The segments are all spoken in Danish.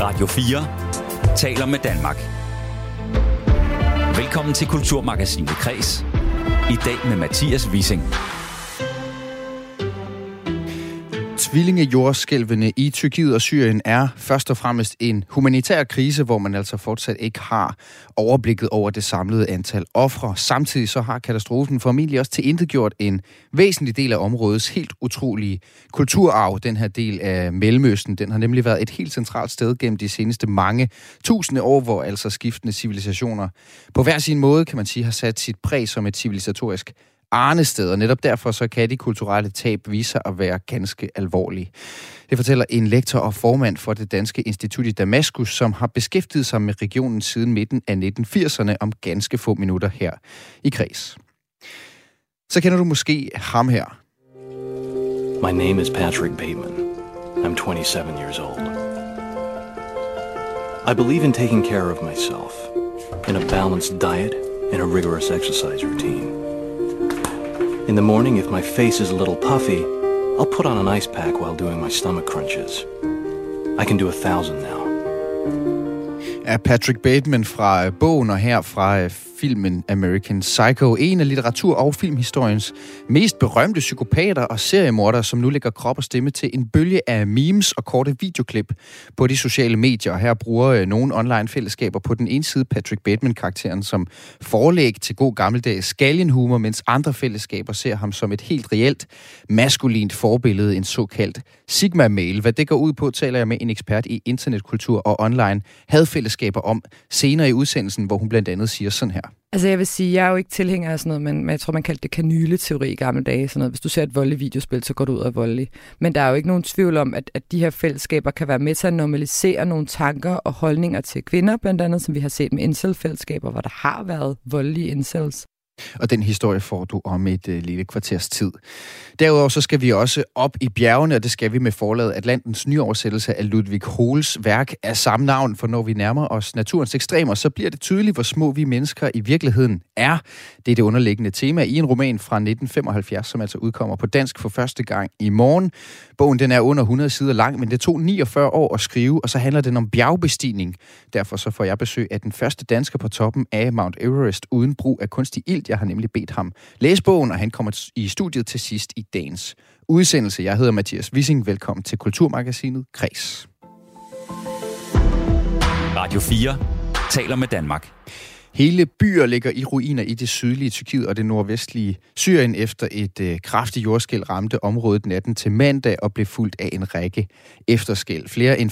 Radio 4 taler med Danmark. Velkommen til Kulturmagasinet Kres. I dag med Mathias Wissing. Tvillingejordskælvene i Tyrkiet og Syrien er først og fremmest en humanitær krise, hvor man altså fortsat ikke har overblikket over det samlede antal ofre. Samtidig så har katastrofen formentlig også tilintetgjort en væsentlig del af områdets helt utrolige kulturarv. Den her del af Mellemøsten, den har nemlig været et helt centralt sted gennem de seneste mange tusinde år, hvor altså skiftende civilisationer på hver sin måde, kan man sige, har sat sit præg som et civilisatorisk arnested, og netop derfor så kan de kulturelle tab vise sig at være ganske alvorlige. Det fortæller en lektor og formand for det Danske Institut i Damaskus, som har beskæftiget sig med regionen siden midten af 1980'erne om ganske få minutter her i Kreds. Så kender du måske ham her. My name is Patrick Bateman. I'm 27 years old. I believe in taking care of myself, in a balanced diet and a rigorous exercise routine. In the morning, if my face is a little puffy, I'll put on an ice pack while doing my stomach crunches. I can do a thousand now. Er Patrick Bateman fra bogen og her fra filmen American Psycho. En af litteratur- og filmhistoriens mest berømte psykopater og seriemordere, som nu lægger krop og stemme til en bølge af memes og korte videoklip på de sociale medier. Her bruger øh, nogle online-fællesskaber på den ene side Patrick Bateman-karakteren som forlæg til god gammeldags skaljenhumor, mens andre fællesskaber ser ham som et helt reelt maskulint forbillede, en såkaldt Sigma-mail. Hvad det går ud på, taler jeg med en ekspert i internetkultur og online hadfællesskaber om senere i udsendelsen, hvor hun blandt andet siger sådan her. Altså jeg vil sige, jeg er jo ikke tilhænger af sådan noget, men, men jeg tror, man kaldte det kanyleteori i gamle dage. Sådan noget. Hvis du ser et voldeligt videospil, så går du ud af voldelig. Men der er jo ikke nogen tvivl om, at, at de her fællesskaber kan være med til at normalisere nogle tanker og holdninger til kvinder, blandt andet, som vi har set med incel-fællesskaber, hvor der har været voldelige incels. Og den historie får du om et øh, lille kvarters tid. Derudover så skal vi også op i bjergene, og det skal vi med forlaget Atlantens nyoversættelse af Ludwig Hohls værk af samme navn, for når vi nærmer os naturens ekstremer, så bliver det tydeligt, hvor små vi mennesker i virkeligheden er. Det er det underliggende tema i en roman fra 1975, som altså udkommer på dansk for første gang i morgen. Bogen den er under 100 sider lang, men det tog 49 år at skrive, og så handler den om bjergbestigning. Derfor så får jeg besøg af den første dansker på toppen af Mount Everest uden brug af kunstig ilt. Jeg har nemlig bedt ham læse bogen, og han kommer i studiet til sidst i dagens udsendelse. Jeg hedder Mathias Wissing. Velkommen til Kulturmagasinet Kres. Radio 4 taler med Danmark. Hele byer ligger i ruiner i det sydlige Tyrkiet og det nordvestlige Syrien efter et øh, kraftigt jordskæld ramte området natten til mandag og blev fuldt af en række efterskæld. Flere end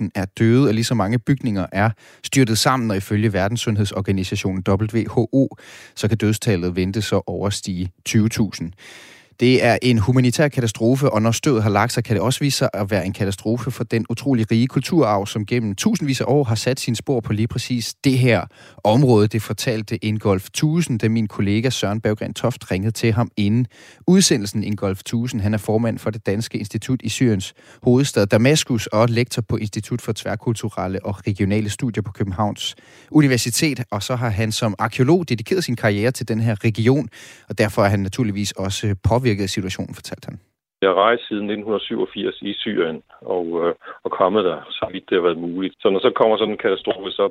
5.000 er døde, og lige så mange bygninger er styrtet sammen, og ifølge Verdenssundhedsorganisationen WHO, så kan dødstallet vente så overstige 20.000. Det er en humanitær katastrofe, og når stødet har lagt sig, kan det også vise sig at være en katastrofe for den utrolig rige kulturarv, som gennem tusindvis af år har sat sin spor på lige præcis det her område. Det fortalte Ingolf Tusen, da min kollega Søren Berggren Toft ringede til ham inden udsendelsen. Ingolf Tusen, han er formand for det Danske Institut i Syriens hovedstad Damaskus og lektor på Institut for Tværkulturelle og Regionale Studier på Københavns Universitet. Og så har han som arkeolog dedikeret sin karriere til den her region, og derfor er han naturligvis også påvirket påvirket af situationen, fortalte han. Jeg har rejst siden 1987 i Syrien og, øh, og kommet der, så vidt det har været muligt. Så når så kommer sådan en katastrofe, så,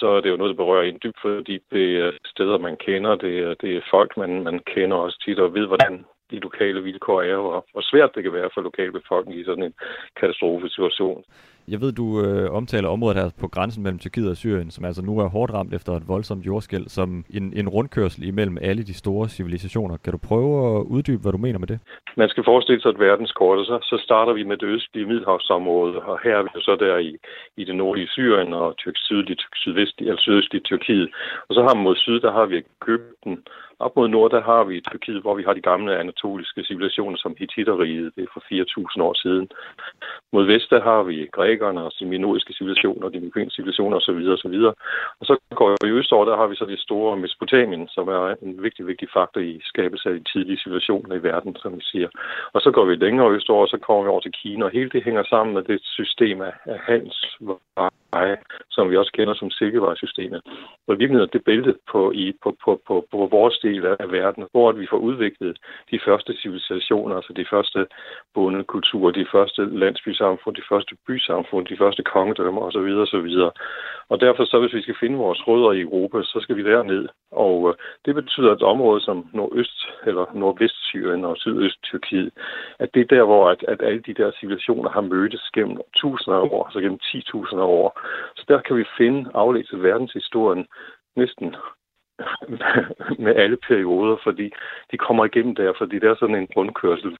så er det jo noget, der berører en dybt, fordi det er steder, man kender. Det er, det er folk, man, man kender også tit og ved, hvordan de lokale vilkår er, og hvor svært det kan være for lokalbefolkningen i sådan en katastrofesituation. Jeg ved, du øh, omtaler området her på grænsen mellem Tyrkiet og Syrien, som altså nu er hårdt ramt efter et voldsomt jordskæld, som en, en rundkørsel imellem alle de store civilisationer. Kan du prøve at uddybe, hvad du mener med det? Man skal forestille sig et verdenskort, og så, så starter vi med det østlige Middelhavsområde, og her er vi så der i, i det nordlige Syrien og tyrk, sydlige, sydvestlige, eller sydøstlige Tyrkiet. Og så har vi mod syd, der har vi Ægypten, op mod nord, der har vi Tyrkiet, hvor vi har de gamle anatoliske civilisationer som Hittiterriget, det er for 4.000 år siden. Mod vest, der har vi grækerne og seminoiske civilisationer, de mykenske civilisationer osv. osv. Og så går vi østover, der har vi så det store Mesopotamien, som er en vigtig, vigtig faktor i skabelse af de tidlige civilisationer i verden, som vi siger. Og så går vi længere østover, og så kommer vi over til Kina, og hele det hænger sammen med det system af, af handelsveje, som vi også kender som silkevejsystemet. Og i virkeligheden det bælte på, i, på, på, på, på vores del af verden, hvor vi får udviklet de første civilisationer, altså de første bondekulturer, de første landsbysamfund, de første bysamfund, de første kongedømmer osv. osv. Og derfor så, hvis vi skal finde vores rødder i Europa, så skal vi derned. Og øh, det betyder, at et område som nordøst eller nordvest-Syrien og sydøst-Tyrkiet, at det er der, hvor at, at alle de der civilisationer har mødtes gennem tusinder af år, altså gennem 10.000 år. Så der kan vi finde afledt verdenshistorien næsten med alle perioder, fordi de kommer igennem der, fordi det er sådan en grundkørsel.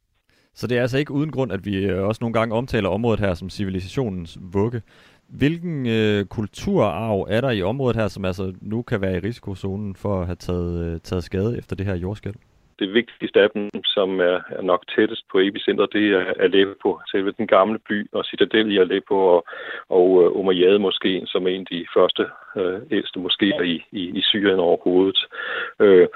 Så det er altså ikke uden grund, at vi øh, også nogle gange omtaler området her som civilisationens vugge. Hvilken øh, kulturarv er der i området her, som altså nu kan være i risikozonen for at have taget, øh, taget skade efter det her jordskælv? Det vigtigste af dem, som er, er nok tættest på epicenter, det er Aleppo, selve den gamle by og citadel i Aleppo og, og uh, Umayyad måske, som er en af de første uh, ældste moskéer i, i, i Syrien overhovedet. Uh,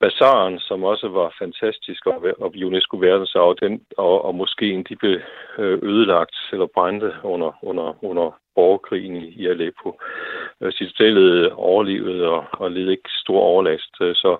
Bazaren, som også var fantastisk og, og UNESCO verdensarv, den og, og måske de blev ødelagt eller brændte under, under, under borgerkrigen i, i Aleppo. Citadellet overlevede og, og led ikke stor overlast, så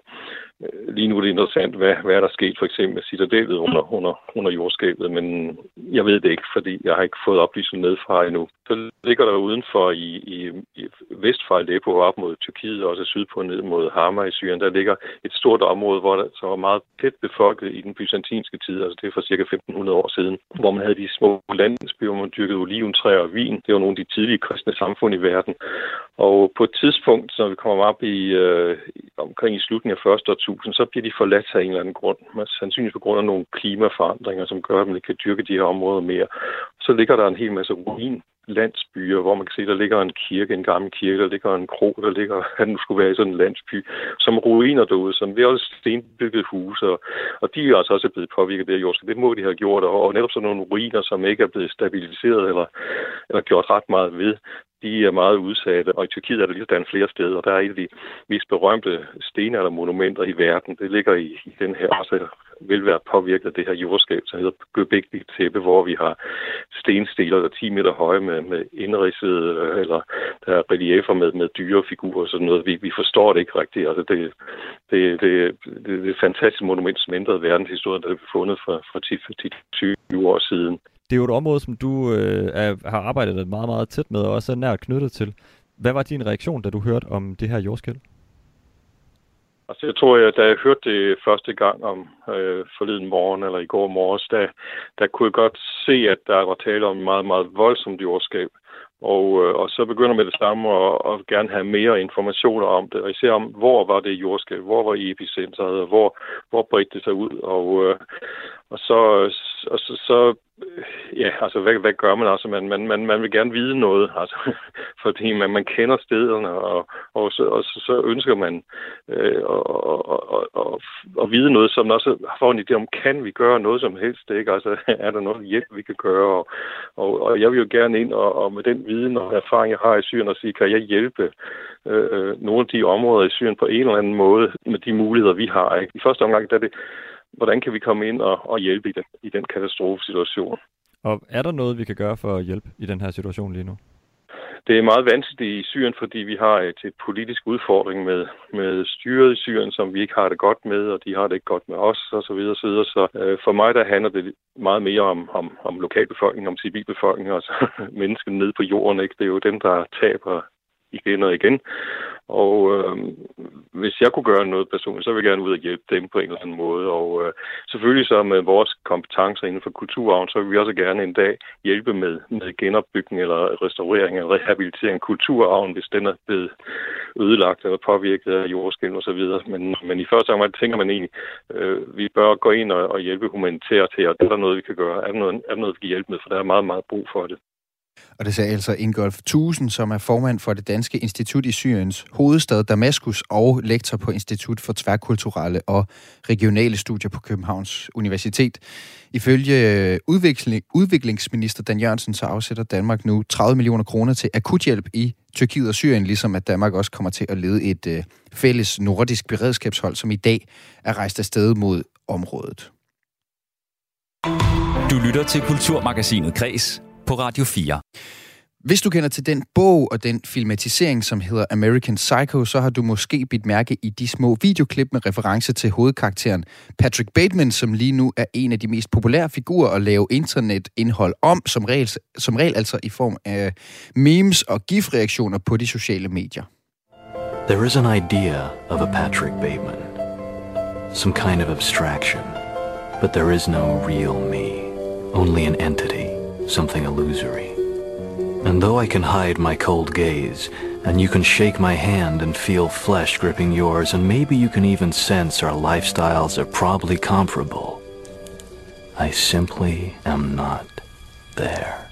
Øh, lige nu er det interessant, hvad, hvad er der sket for eksempel med citadellet under, under, under jordskabet, men jeg ved det ikke, fordi jeg har ikke fået oplysning nedfra endnu. Så ligger der udenfor i, i, i vest fra Aleppo op mod Tyrkiet, og også sydpå ned mod Hama i Syrien, der ligger et stort område, hvor der så var meget tæt befolket i den byzantinske tid, altså det er for cirka 1500 år siden, hvor man havde de små landsbyer, hvor man dyrkede oliventræer og vin. Det var nogle af de tidlige kristne samfund i verden. Og på et tidspunkt, når vi kommer op i øh, omkring i slutningen af første årtusind, så bliver de forladt af en eller anden grund. Sandsynligvis på grund af nogle klimaforandringer, som gør, at man ikke kan dyrke de her områder mere. Så ligger der en hel masse ruin landsbyer, hvor man kan se, der ligger en kirke, en gammel kirke, der ligger en kro, der ligger, at nu skulle være i sådan en landsby, som ruiner derude, som vi også stenbygget huse, og, og de er altså også blevet påvirket af det her Det må de have gjort, og, og netop sådan nogle ruiner, som ikke er blevet stabiliseret eller, eller gjort ret meget ved, de er meget udsatte, og i Tyrkiet er ligesom, der lige flere steder, og der er et af de mest berømte stenaldermonumenter i verden. Det ligger i, i den her, også vil være påvirket af det her jordskab, som hedder Göbekli Tepe, hvor vi har stenstiler, der er 10 meter høje med, med indridset, øh, eller der er reliefer med, med dyrefigurer og sådan noget. Vi, vi forstår det ikke rigtigt. Altså det, det, det, det, det er et fantastisk monument, som ændrede verdenshistorien, der blev fundet for, for 10-20 år siden. Det er jo et område, som du øh, er, har arbejdet meget, meget tæt med, og også er nært knyttet til. Hvad var din reaktion, da du hørte om det her jordskæld? Altså, jeg tror, at da jeg hørte det første gang om øh, forleden morgen, eller i går morges, der, der kunne jeg godt se, at der var tale om meget, meget voldsomt jordskab. Og, øh, og så begynder med det samme at, at gerne have mere informationer om det, og især om, hvor var det jordskælv, hvor var epicentret, og hvor, hvor bredte det sig ud. Og, øh, og så, og så, så ja, altså hvad, hvad gør man? Altså man, man, man, man vil gerne vide noget, altså, fordi man, man kender stederne, og, og, så, og så, så ønsker man øh, og, og, og, og vide noget, som også får en idé om, kan vi gøre noget som helst? Ikke? Altså er der noget hjælp, vi kan gøre? Og, og, og jeg vil jo gerne ind og, og med den viden og erfaring, jeg har i Syrien, og sige, kan jeg hjælpe øh, nogle af de områder i Syrien på en eller anden måde med de muligheder, vi har? Ikke? I første omgang, der er det hvordan kan vi komme ind og, og hjælpe i den, i den katastrofesituation. Og er der noget, vi kan gøre for at hjælpe i den her situation lige nu? Det er meget vanskeligt i Syrien, fordi vi har et, et politisk udfordring med, med styret i Syrien, som vi ikke har det godt med, og de har det ikke godt med os, og så videre, så videre. Så øh, for mig, der handler det meget mere om, om, om lokalbefolkningen, om civilbefolkningen, altså mennesker nede på jorden. Ikke? Det er jo dem, der taber igen og igen. Og øh, hvis jeg kunne gøre noget personligt, så ville jeg gerne ud og hjælpe dem på en eller anden måde. Og øh, selvfølgelig så med vores kompetencer inden for kulturarven, så vil vi også gerne en dag hjælpe med, med genopbygning eller restaurering eller rehabilitering af kulturarven, hvis den er blevet ødelagt eller påvirket af jordskæld og så videre. Men, men i første omgang tænker man egentlig, øh, vi bør gå ind og, og hjælpe humanitært her. Er der noget, vi kan gøre? Er der noget, er der noget vi kan hjælpe med? For der er meget, meget brug for det. Og det sagde altså Ingolf Thusen, som er formand for det Danske Institut i Syriens hovedstad Damaskus og lektor på Institut for Tværkulturelle og Regionale Studier på Københavns Universitet. Ifølge øh, udvikling, udviklingsminister Dan Jørgensen, så afsætter Danmark nu 30 millioner kroner til akuthjælp i Tyrkiet og Syrien, ligesom at Danmark også kommer til at lede et øh, fælles nordisk beredskabshold, som i dag er rejst afsted mod området. Du lytter til Kulturmagasinet Kres på Radio 4. Hvis du kender til den bog og den filmatisering, som hedder American Psycho, så har du måske bidt mærke i de små videoklip med reference til hovedkarakteren Patrick Bateman, som lige nu er en af de mest populære figurer at lave internetindhold om, som regel, som regel altså i form af memes og gif-reaktioner på de sociale medier. There is an idea of a Patrick Bateman. Some kind of abstraction. But there is no real me. Only an entity. Something illusory. And though I can hide my cold gaze, and you can shake my hand and feel flesh gripping yours, and maybe you can even sense our lifestyles are probably comparable, I simply am not there.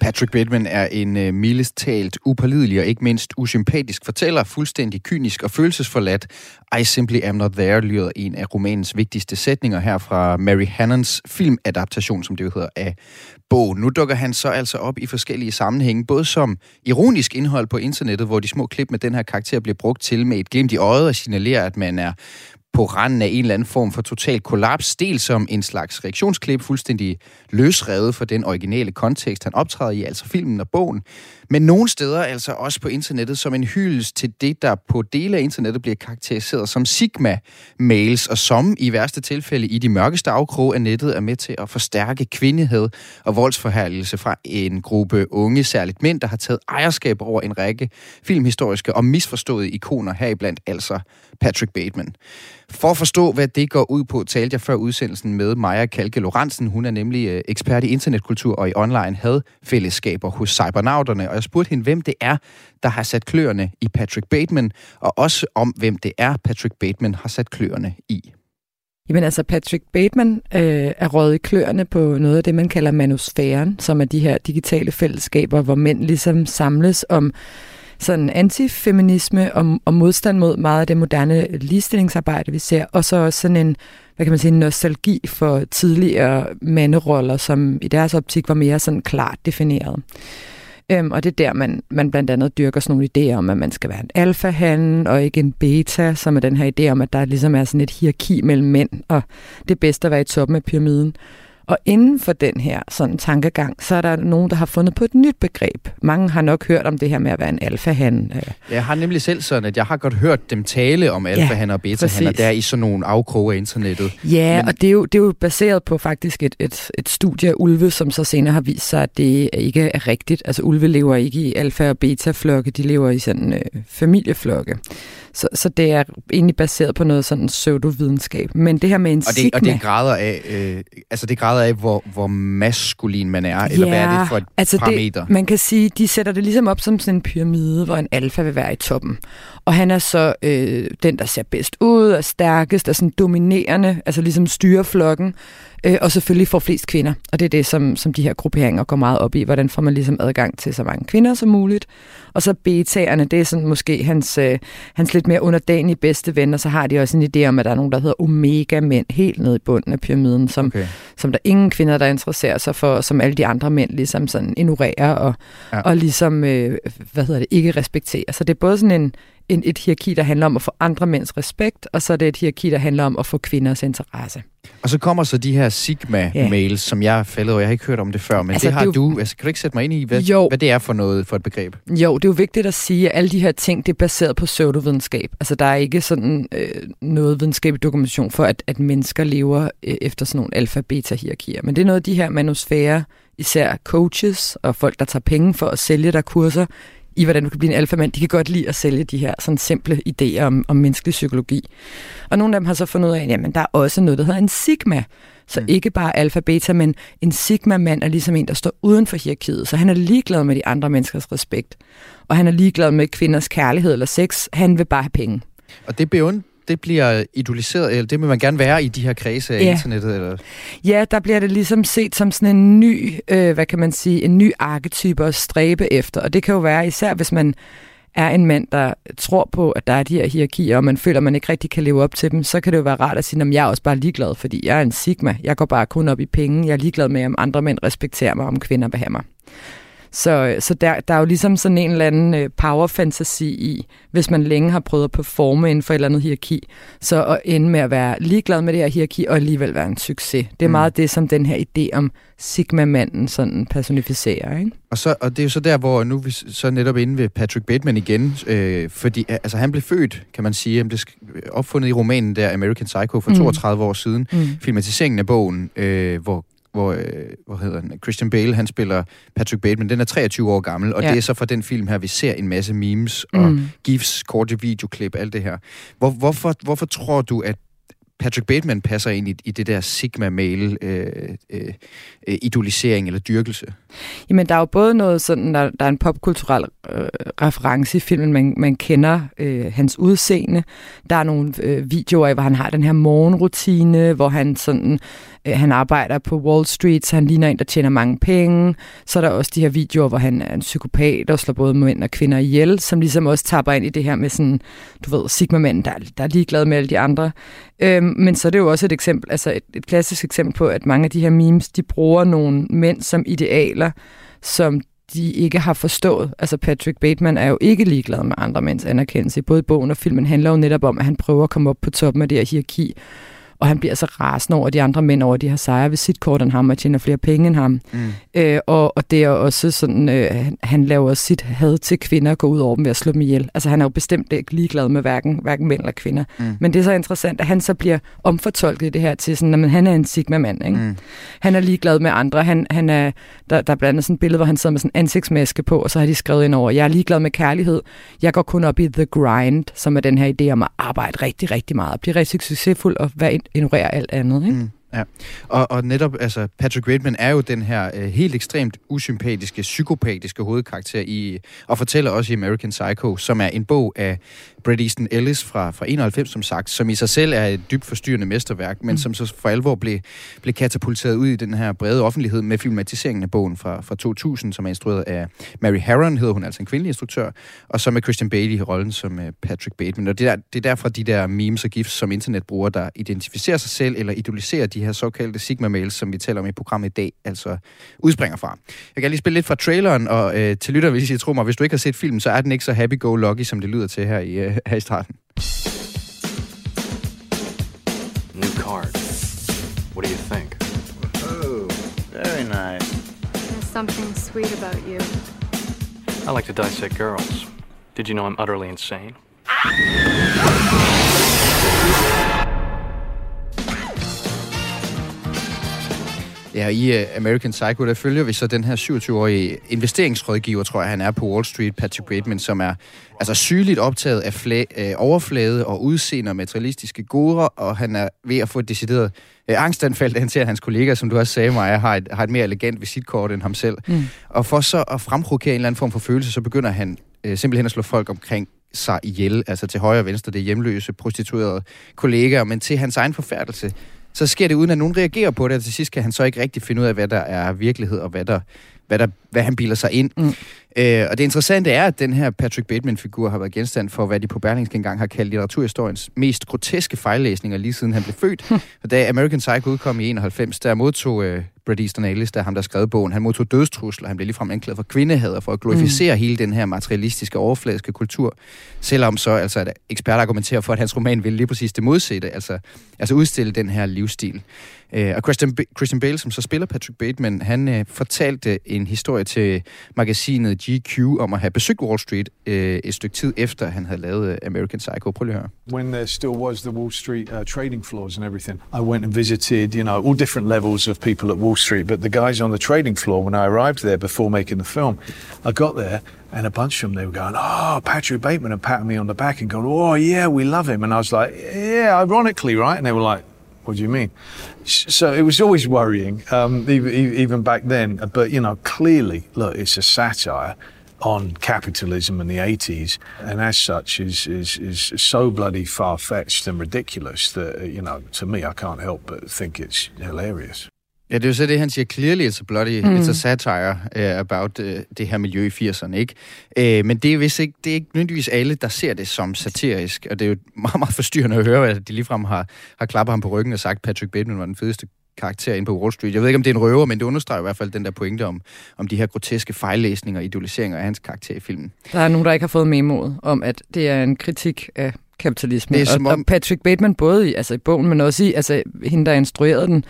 Patrick Bateman er en uh, mildest talt upålidelig og ikke mindst usympatisk fortæller, fuldstændig kynisk og følelsesforladt. I simply am not there lyder en af romanens vigtigste sætninger her fra Mary Hannons filmadaptation, som det jo hedder, af bogen. Nu dukker han så altså op i forskellige sammenhænge, både som ironisk indhold på internettet, hvor de små klip med den her karakter bliver brugt til med et glimt i øjet og signalerer, at man er på randen af en eller anden form for total kollaps, dels som en slags reaktionsklip, fuldstændig løsrevet for den originale kontekst, han optræder i, altså filmen og bogen, men nogle steder altså også på internettet som en hyldest til det, der på dele af internettet bliver karakteriseret som sigma-mails, og som i værste tilfælde i de mørkeste afkrog af nettet er med til at forstærke kvindehed og voldsforherligelse fra en gruppe unge, særligt mænd, der har taget ejerskab over en række filmhistoriske og misforståede ikoner, heriblandt altså Patrick Bateman. For at forstå, hvad det går ud på, talte jeg før udsendelsen med Maja Kalke Lorentzen. Hun er nemlig øh, ekspert i internetkultur og i online hadfællesskaber hos Cybernauterne. Og jeg spurgte hende, hvem det er, der har sat kløerne i Patrick Bateman, og også om, hvem det er, Patrick Bateman har sat kløerne i. Jamen altså, Patrick Bateman øh, er røget i kløerne på noget af det, man kalder manusfæren, som er de her digitale fællesskaber, hvor mænd ligesom samles om sådan antifeminisme og, og modstand mod meget af det moderne ligestillingsarbejde, vi ser, og så også sådan en, hvad kan man sige, nostalgi for tidligere manderoller, som i deres optik var mere sådan klart defineret. Øhm, og det er der, man, man blandt andet dyrker sådan nogle idéer om, at man skal være en alfahand og ikke en beta, som er den her idé om, at der ligesom er sådan et hierarki mellem mænd, og det er bedst at være i toppen af pyramiden. Og inden for den her sådan tankegang, så er der nogen, der har fundet på et nyt begreb. Mange har nok hørt om det her med at være en alfahan. Øh. Jeg har nemlig selv sådan, at jeg har godt hørt dem tale om alfahan ja, og betahan, der er i sådan nogle afkroge af internettet. Ja, Men... og det er, jo, det er jo baseret på faktisk et, et, et studie af ulve, som så senere har vist sig, at det ikke er rigtigt. Altså ulve lever ikke i alfa- og beta-flokke, de lever i sådan øh, familieflokke. Så, så det er egentlig baseret på noget sådan pseudovidenskab. Men det her med en og det, sigma... Og det grader af, øh, altså det grader af hvor, hvor maskulin man er, eller ja, hvad er det for et altså parameter? Det, man kan sige, de sætter det ligesom op som sådan en pyramide, hvor en alfa vil være i toppen. Og han er så øh, den, der ser bedst ud, og stærkest, og sådan dominerende, altså ligesom styrer flokken øh, og selvfølgelig får flest kvinder. Og det er det, som, som de her grupperinger går meget op i. Hvordan får man ligesom adgang til så mange kvinder som muligt. Og så betaerne, det er sådan måske hans, øh, hans lidt mere underdanige bedste ven, og så har de også en idé om, at der er nogen, der hedder omega-mænd helt nede i bunden af pyramiden, som, okay. som der er ingen kvinder, der interesserer sig for, som alle de andre mænd ligesom sådan ignorerer og, ja. og ligesom, øh, hvad hedder det, ikke respekterer. Så det er både sådan en, en, et hierarki, der handler om at få andre mænds respekt, og så er det et hierarki, der handler om at få kvinders interesse. Og så kommer så de her Sigma-mails, ja. som jeg har faldet over. Jeg har ikke hørt om det før, men altså, det har det jo... du. Altså, kan du ikke sætte mig ind i, hvad, jo. hvad det er for noget for et begreb? Jo, det er jo vigtigt at sige, at alle de her ting, det er baseret på pseudovidenskab. Altså, der er ikke sådan øh, noget videnskabelig dokumentation for, at, at mennesker lever øh, efter sådan nogle alfa-beta-hierarkier. Men det er noget af de her manusfære, især coaches og folk, der tager penge for at sælge der kurser, i, hvordan du kan blive en alfamand, de kan godt lide at sælge de her sådan simple idéer om, om menneskelig psykologi. Og nogle af dem har så fundet ud af, at jamen, der er også noget, der hedder en sigma. Så mm. ikke bare alfa-beta, men en sigma-mand er ligesom en, der står uden for hierarkiet. Så han er ligeglad med de andre menneskers respekt. Og han er ligeglad med kvinders kærlighed eller sex. Han vil bare have penge. Og det beund, det bliver idoliseret, eller det vil man gerne være i de her kredse af ja. internettet? Eller? Ja, der bliver det ligesom set som sådan en ny, øh, hvad kan man sige, en ny arketype at stræbe efter. Og det kan jo være, især hvis man er en mand, der tror på, at der er de her hierarkier, og man føler, at man ikke rigtig kan leve op til dem, så kan det jo være rart at sige, at jeg er også bare ligeglad, fordi jeg er en sigma. Jeg går bare kun op i penge. Jeg er ligeglad med, om andre mænd respekterer mig, om kvinder have mig. Så, så der, der er jo ligesom sådan en eller anden øh, power-fantasi i, hvis man længe har prøvet at performe inden for et eller andet hierarki, så at ende med at være ligeglad med det her hierarki og alligevel være en succes. Det er mm. meget det, som den her idé om Sigma-manden sådan personificerer, ikke? Og, så, og det er jo så der, hvor nu vi så netop inde ved Patrick Bateman igen, øh, fordi altså, han blev født, kan man sige, det opfundet i romanen der, American Psycho, for mm. 32 år siden, mm. filmatiseringen af bogen, øh, hvor hvor, øh, hvor hedder han, Christian Bale, han spiller Patrick Bateman. Den er 23 år gammel, og ja. det er så fra den film her, vi ser en masse memes og mm. gifs, korte videoklip, alt det her. Hvor, hvorfor, hvorfor tror du, at Patrick Bateman passer ind i, i det der sigma-male øh, øh, idolisering eller dyrkelse? Jamen, der er jo både noget sådan, der, der er en popkulturel øh, reference i filmen, man, man kender øh, hans udseende. Der er nogle øh, videoer af, hvor han har den her morgenrutine, hvor han sådan Øh, Øh, han arbejder på Wall Street, så han ligner en, der tjener mange penge. Så er der også de her videoer, hvor han er en psykopat og slår både mænd og kvinder ihjel, som ligesom også tapper ind i det her med sådan, du ved, Sigma-mænd, der, der er ligeglade med alle de andre. Øhm, men så er det jo også et eksempel, altså et, et klassisk eksempel på, at mange af de her memes, de bruger nogle mænd som idealer, som de ikke har forstået. Altså Patrick Bateman er jo ikke ligeglad med andre mænds anerkendelse. Både bogen og filmen handler jo netop om, at han prøver at komme op på toppen af det her hierarki, og han bliver så rasende over de andre mænd over, de har sejre ved sit kort, end ham og tjener flere penge end ham. Mm. Øh, og, og det er også sådan, øh, han, han laver sit had til kvinder gå ud over dem ved at slå dem ihjel. Altså han er jo bestemt ikke ligeglad med hverken, hverken mænd eller kvinder. Mm. Men det er så interessant, at han så bliver omfortolket i det her til sådan, at han er en sigma-mand. Ikke? Mm. Han er ligeglad med andre. Han, han er, der, der er blandt andet sådan et billede, hvor han sidder med sådan en ansigtsmaske på, og så har de skrevet ind over, jeg er ligeglad med kærlighed. Jeg går kun op i the grind, som er den her idé om at arbejde rigtig, rigtig meget og blive rigtig succesfuld og være ignorere alt andet. Ikke? Mm. Ja, og, og netop, altså, Patrick Bateman er jo den her øh, helt ekstremt usympatiske, psykopatiske hovedkarakter i, og fortæller også i American Psycho, som er en bog af Bret Easton Ellis fra, fra 91, som sagt, som i sig selv er et dybt forstyrrende mesterværk, men mm. som så for alvor blev, blev katapulteret ud i den her brede offentlighed med filmatiseringen af bogen fra, fra 2000, som er instrueret af Mary Harron, hedder hun altså en kvindelig instruktør, og så med Christian Bailey i rollen som uh, Patrick Bateman. Og det er, det er derfor de der memes og gifs, som internetbrugere, der identificerer sig selv eller idoliserer de her såkaldte Sigma-mails, som vi taler om i programmet i dag, altså udspringer fra. Jeg kan lige spille lidt fra traileren, og øh, til lytter, hvis I tror mig, hvis du ikke har set filmen, så er den ikke så happy-go-lucky, som det lyder til her i, øh, her i starten. New card. What do you think? Oh, very nice. There's something sweet about you. I like to dissect girls. Did you know I'm utterly insane? Ja, i uh, American Psycho, der følger vi så den her 27-årige investeringsrådgiver, tror jeg, han er på Wall Street, Patrick Bateman, som er altså sygeligt optaget af fla- uh, overflade og udseende og materialistiske goder, og han er ved at få et decideret uh, angstanfald, han ser, hans kollega, som du også sagde mig, har et, har et mere elegant visitkort end ham selv. Mm. Og for så at fremprovokere en eller anden form for følelse, så begynder han uh, simpelthen at slå folk omkring sig ihjel, altså til højre og venstre, det er hjemløse, prostituerede kollegaer, men til hans egen forfærdelse, så sker det uden at nogen reagerer på det, og til sidst kan han så ikke rigtig finde ud af, hvad der er virkelighed, og hvad, der, hvad, der, hvad han bilder sig ind. Mm. Øh, og det interessante er, at den her Patrick Bateman-figur har været genstand for, hvad de på Berlingske engang har kaldt litteraturhistoriens mest groteske fejllæsninger, lige siden han blev født. Hm. Og da American Psycho udkom i 91, der modtog øh, Bret Easton Ellis, der ham, der skrev bogen, han modtog dødstrusler, han blev ligefrem anklaget for kvindehad og for at glorificere mm. hele den her materialistiske, overfladiske kultur. Selvom så altså, at eksperter argumenterer for, at hans roman ville lige præcis det modsatte, altså, altså udstille den her livsstil. Øh, og Christian, Christian Bale, som så spiller Patrick Bateman, han øh, fortalte en historie til magasinet GQ om at have besøgt Wall Street øh, et stykke tid efter, han havde lavet øh, American Psycho. Prøv lige at høre. When there still was the Wall Street uh, trading floors and everything, I went and visited, you know, all different levels of people at Wall Street, but the guys on the trading floor, when I arrived there before making the film, I got there and a bunch of them, they were going, oh, Patrick Bateman, and patting me on the back and going, oh, yeah, we love him. And I was like, yeah, ironically, right? And they were like, what do you mean? So it was always worrying, um, even, back then. But, you know, clearly, look, it's a satire on capitalism in the 80s, and as such is, is, is so bloody far-fetched and ridiculous that, you know, to me, I can't help but think it's hilarious. Ja, det er jo så det, han siger, clearly it's a bloody, mm. it's a satire uh, about uh, det her miljø i 80'erne, ikke? Uh, men det er vist ikke, det er ikke nødvendigvis alle, der ser det som satirisk, og det er jo meget, meget forstyrrende at høre, at de ligefrem har, har klappet ham på ryggen og sagt, at Patrick Bateman var den fedeste karakter ind på Wall Street. Jeg ved ikke, om det er en røver, men det understreger i hvert fald den der pointe om, om de her groteske fejllæsninger og idoliseringer af hans karakter i filmen. Der er nogen, der ikke har fået memoet om, at det er en kritik af kapitalisme. Det er som og, om- og Patrick Bateman, både i, altså i bogen, men også i altså, hende, der instruerede den,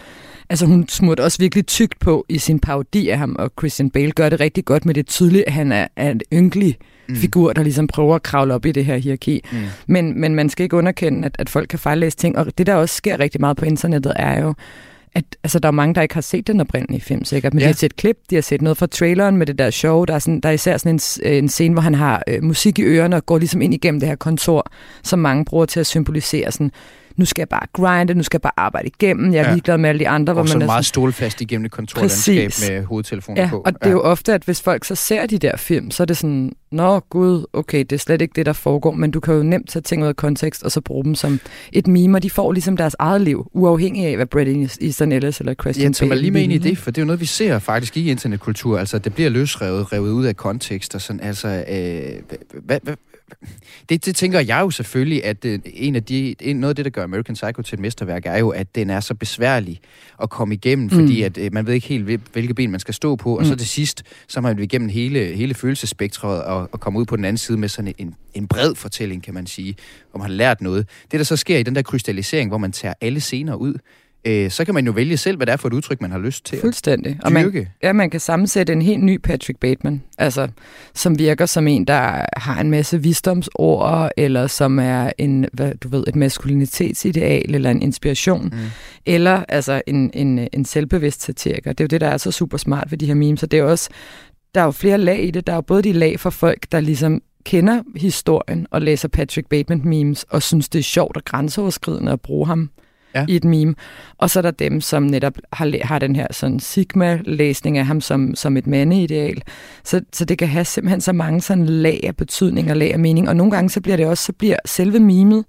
altså hun smurte også virkelig tykt på i sin parodi af ham, og Christian Bale gør det rigtig godt med det tydeligt, at han er, er en ynkelig mm. figur, der ligesom prøver at kravle op i det her hierarki. Mm. Men, men man skal ikke underkende, at, at folk kan fejllæse ting, og det, der også sker rigtig meget på internettet, er jo, at altså, der er mange, der ikke har set den oprindelige film, sikkert. Men ja. De har set klip, de har set noget fra traileren med det der show. Der er, sådan, der er især sådan en, øh, en scene, hvor han har øh, musik i ørerne og går ligesom ind igennem det her kontor, som mange bruger til at symbolisere sådan, nu skal jeg bare grinde, nu skal jeg bare arbejde igennem, jeg er Ja. ligeglad med alle de andre. Og så er meget sådan- stålfast igennem et kontorlandskab Præcis. med hovedtelefonen Ja, på. og det er jo ofte, at hvis folk så ser de der film, så er det sådan, nå gud, okay, det er slet ikke det, der foregår, men du kan jo nemt tage ting ud af kontekst, og så bruge dem som et meme, og de får ligesom deres eget liv, uafhængig af, hvad Bret Easton Ellis eller Christian Jens, Bale lige med ind i det, for det er jo noget, vi ser faktisk i internetkultur. Altså, det bliver løsrevet, revet ud af kontekst og sådan. Altså, øh, hvad, hvad, det, det tænker jeg jo selvfølgelig, at øh, en af de, en, noget af det, der gør American Psycho til et mesterværk, er jo, at den er så besværlig at komme igennem, fordi Mm. at øh, man ved ikke helt, hvil- hvilke ben man skal stå på, og så Mm. til sidst, så har man vi igennem hele, hele følelsespektret og, og komme ud på den anden side med sådan en, en bred fortælling, kan man sige, hvor man har lært noget. Det, der så sker i den der krystallisering, hvor man tager alle scener ud, øh, så kan man jo vælge selv, hvad det er for et udtryk, man har lyst til at Fuldstændig. Og man, dyrke. ja, man kan sammensætte en helt ny Patrick Bateman, altså, som virker som en, der har en masse visdomsord, eller som er en, hvad, du ved, et maskulinitetsideal, eller en inspiration, mm. eller altså en, en, en selvbevidst satiriker. Det er jo det, der er så super smart ved de her memes, og det er også, der er jo flere lag i det. Der er jo både de lag for folk, der ligesom kender historien og læser Patrick Bateman memes og synes, det er sjovt og grænseoverskridende at bruge ham Ja. i et meme. Og så er der dem, som netop har, har den her sådan sigma-læsning af ham som, som et mandeideal. Så, så det kan have simpelthen så mange sådan lag af betydning og lag af mening. Og nogle gange så bliver det også, så bliver selve memet,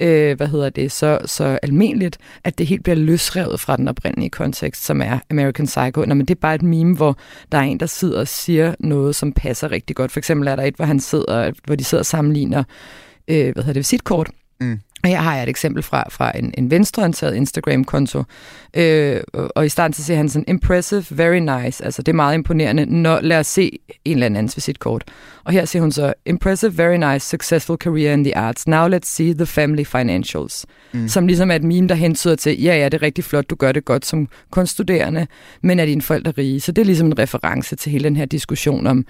øh, hvad hedder det, så, så almindeligt, at det helt bliver løsrevet fra den oprindelige kontekst, som er American Psycho. Nå, men det er bare et meme, hvor der er en, der sidder og siger noget, som passer rigtig godt. For eksempel er der et, hvor, han sidder, hvor de sidder og sammenligner øh, hvad hedder det, visitkort. Mm. Og her har jeg et eksempel fra, fra en, en venstreorienteret Instagram-konto. Øh, og- og i starten så siger han sådan, impressive, very nice. Altså det er meget imponerende. Når, lad os se en eller andens visitkort. Og her siger hun så, impressive, very nice, successful career in the arts. Now let's see the family financials. Mm. Som ligesom er et meme, der hentyder til, ja, ja, det er rigtig flot, du gør det godt som kunststuderende, men er dine forældre rige? Så det er ligesom en reference til hele den her diskussion om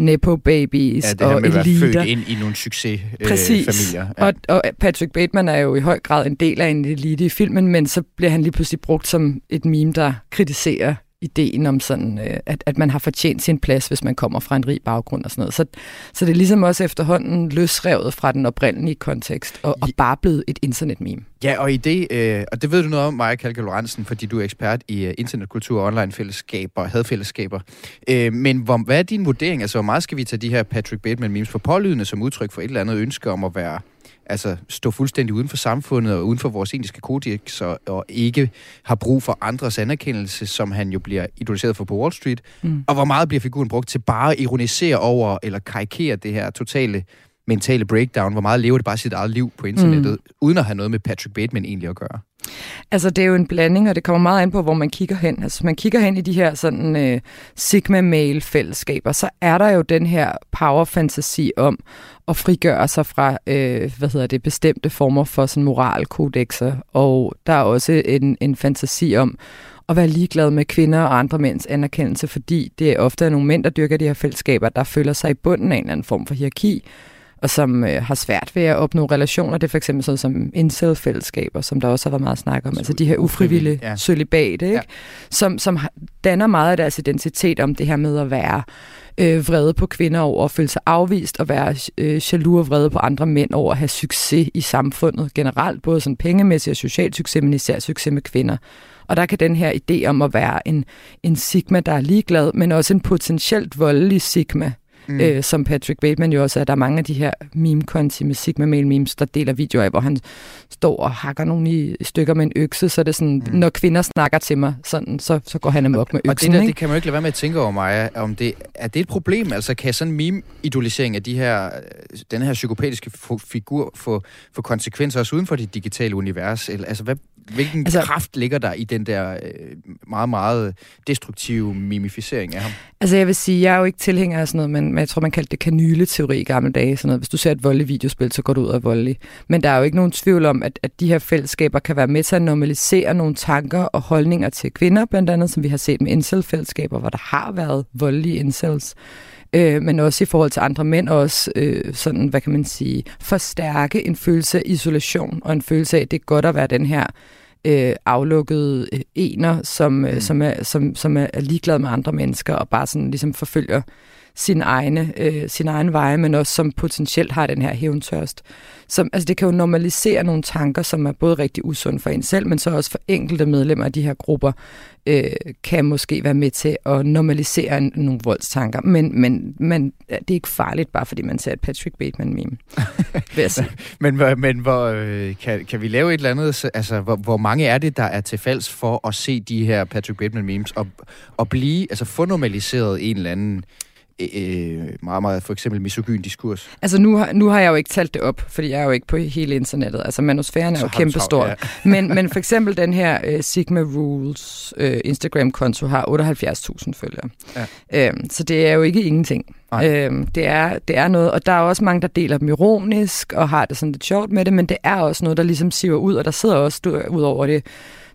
nepo babies Ja, det og med eliter. født ind i nogle succesfamilier. Præcis. Øh, familier. Ja. Og, og Patrick Bateman er jo i høj grad en del af en elite i filmen, men så bliver han lige pludselig brugt som et meme, der kritiserer ideen om sådan, øh, at, at man har fortjent sin plads, hvis man kommer fra en rig baggrund og sådan noget. Så, så det er ligesom også efterhånden løsrevet fra den oprindelige kontekst, og, og bare blevet et internetmeme. Ja, og i det, øh, og det ved du noget om, Maja Kalke Lorentzen, fordi du er ekspert i uh, internetkultur og online-fællesskaber, hadfællesskaber. Øh, men hvor, hvad er din vurdering? Altså, hvor meget skal vi tage de her Patrick Bateman-memes for pålydende som udtryk for et eller andet ønske om at være altså stå fuldstændig uden for samfundet og uden for vores etiske kodex og, og ikke har brug for andres anerkendelse, som han jo bliver idoliseret for på Wall Street. Mm. Og hvor meget bliver figuren brugt til bare at ironisere over eller karikere det her totale mentale breakdown? Hvor meget lever det bare sit eget liv på internettet, mm. uden at have noget med Patrick Bateman egentlig at gøre? Altså, det er jo en blanding, og det kommer meget an på, hvor man kigger hen. Altså, man kigger hen i de her sådan øh, Sigma-male-fællesskaber, så er der jo den her power-fantasi om at frigøre sig fra, øh, hvad hedder det, bestemte former for sådan moralkodexer. Og der er også en, en fantasi om at være ligeglad med kvinder og andre mænds anerkendelse, fordi det er ofte nogle mænd, der dyrker de her fællesskaber, der føler sig i bunden af en eller anden form for hierarki, og som øh, har svært ved at opnå relationer. Det er for eksempel sådan som incel-fællesskaber, som der også har været meget snak om. Altså de her ufrivillige ja. sølibat, ikke? Ja. Som, som danner meget af deres identitet om det her med at være øh, vrede på kvinder over at føle sig afvist, og være øh, jaloux og vrede på andre mænd over at have succes i samfundet generelt, både sådan pengemæssig og social succes, men især succes med kvinder. Og der kan den her idé om at være en, en sigma, der er ligeglad, men også en potentielt voldelig sigma, mm. øh, som Patrick Bateman jo også er. Der er mange af de her meme-konti med sigma mail memes, der deler videoer af, hvor han står og hakker nogen i stykker med en økse, så er det sådan, mm. når kvinder snakker til mig, sådan, så, så går han amok med Og øksen. det der, ikke? det kan man jo ikke lade være med at tænke over, Maja, om det, er det et problem? Altså kan sådan en meme-idolisering af de her, øh, den her psykopatiske figur få, få konsekvenser også uden for det digitale univers? Eller, altså hvad, hvilken altså, kraft ligger der i den der øh, meget, meget destruktive mimificering af ham? Altså jeg vil sige, jeg er jo ikke tilhænger af sådan noget, men jeg tror, man kaldte det kanyleteori i gamle dage. Sådan noget. Hvis du ser et voldeligt videospil, så går du ud af voldelig. Men der er jo ikke nogen tvivl om, at, at de her fællesskaber kan være med til at normalisere nogle tanker og holdninger til kvinder, blandt andet, som vi har set med incel-fællesskaber, hvor der har været voldelige incels øh, men også i forhold til andre mænd, også øh, sådan, hvad kan man sige, forstærke en følelse af isolation, og en følelse af, at det er godt at være den her øh, aflukkede øh, ener, som, øh, mm. som, er, som, som er ligeglad med andre mennesker, og bare sådan ligesom forfølger sin egne, øh, sin egen veje, men også som potentielt har den her hævntørst. Som, altså det kan jo normalisere nogle tanker, som er både rigtig usunde for en selv, men så også for enkelte medlemmer af de her grupper, øh, kan måske være med til at normalisere en, nogle voldstanker. Men, men, men det er ikke farligt, bare fordi man ser et Patrick Bateman-meme, men men hvor, øh, kan, kan vi lave et eller andet, altså hvor, hvor mange er det, der er til falds for at se de her Patrick Bateman-memes og, og blive, altså få normaliseret en eller anden øh, meget, meget for eksempel misogyn diskurs? Altså nu har, nu har jeg jo ikke talt det op, fordi jeg er jo ikke på hele internettet. Altså manusfæren er jo kæmpestor. Ja. men, men for eksempel den her uh, Sigma Rules uh, Instagram-konto har 78.000 følgere. Ja. Uh, så det er jo ikke ingenting. Uh, det, er, det er noget, og der er også mange, der deler dem ironisk og har det sådan lidt sjovt med det, men det er også noget, der ligesom siver ud, og der sidder også ud over det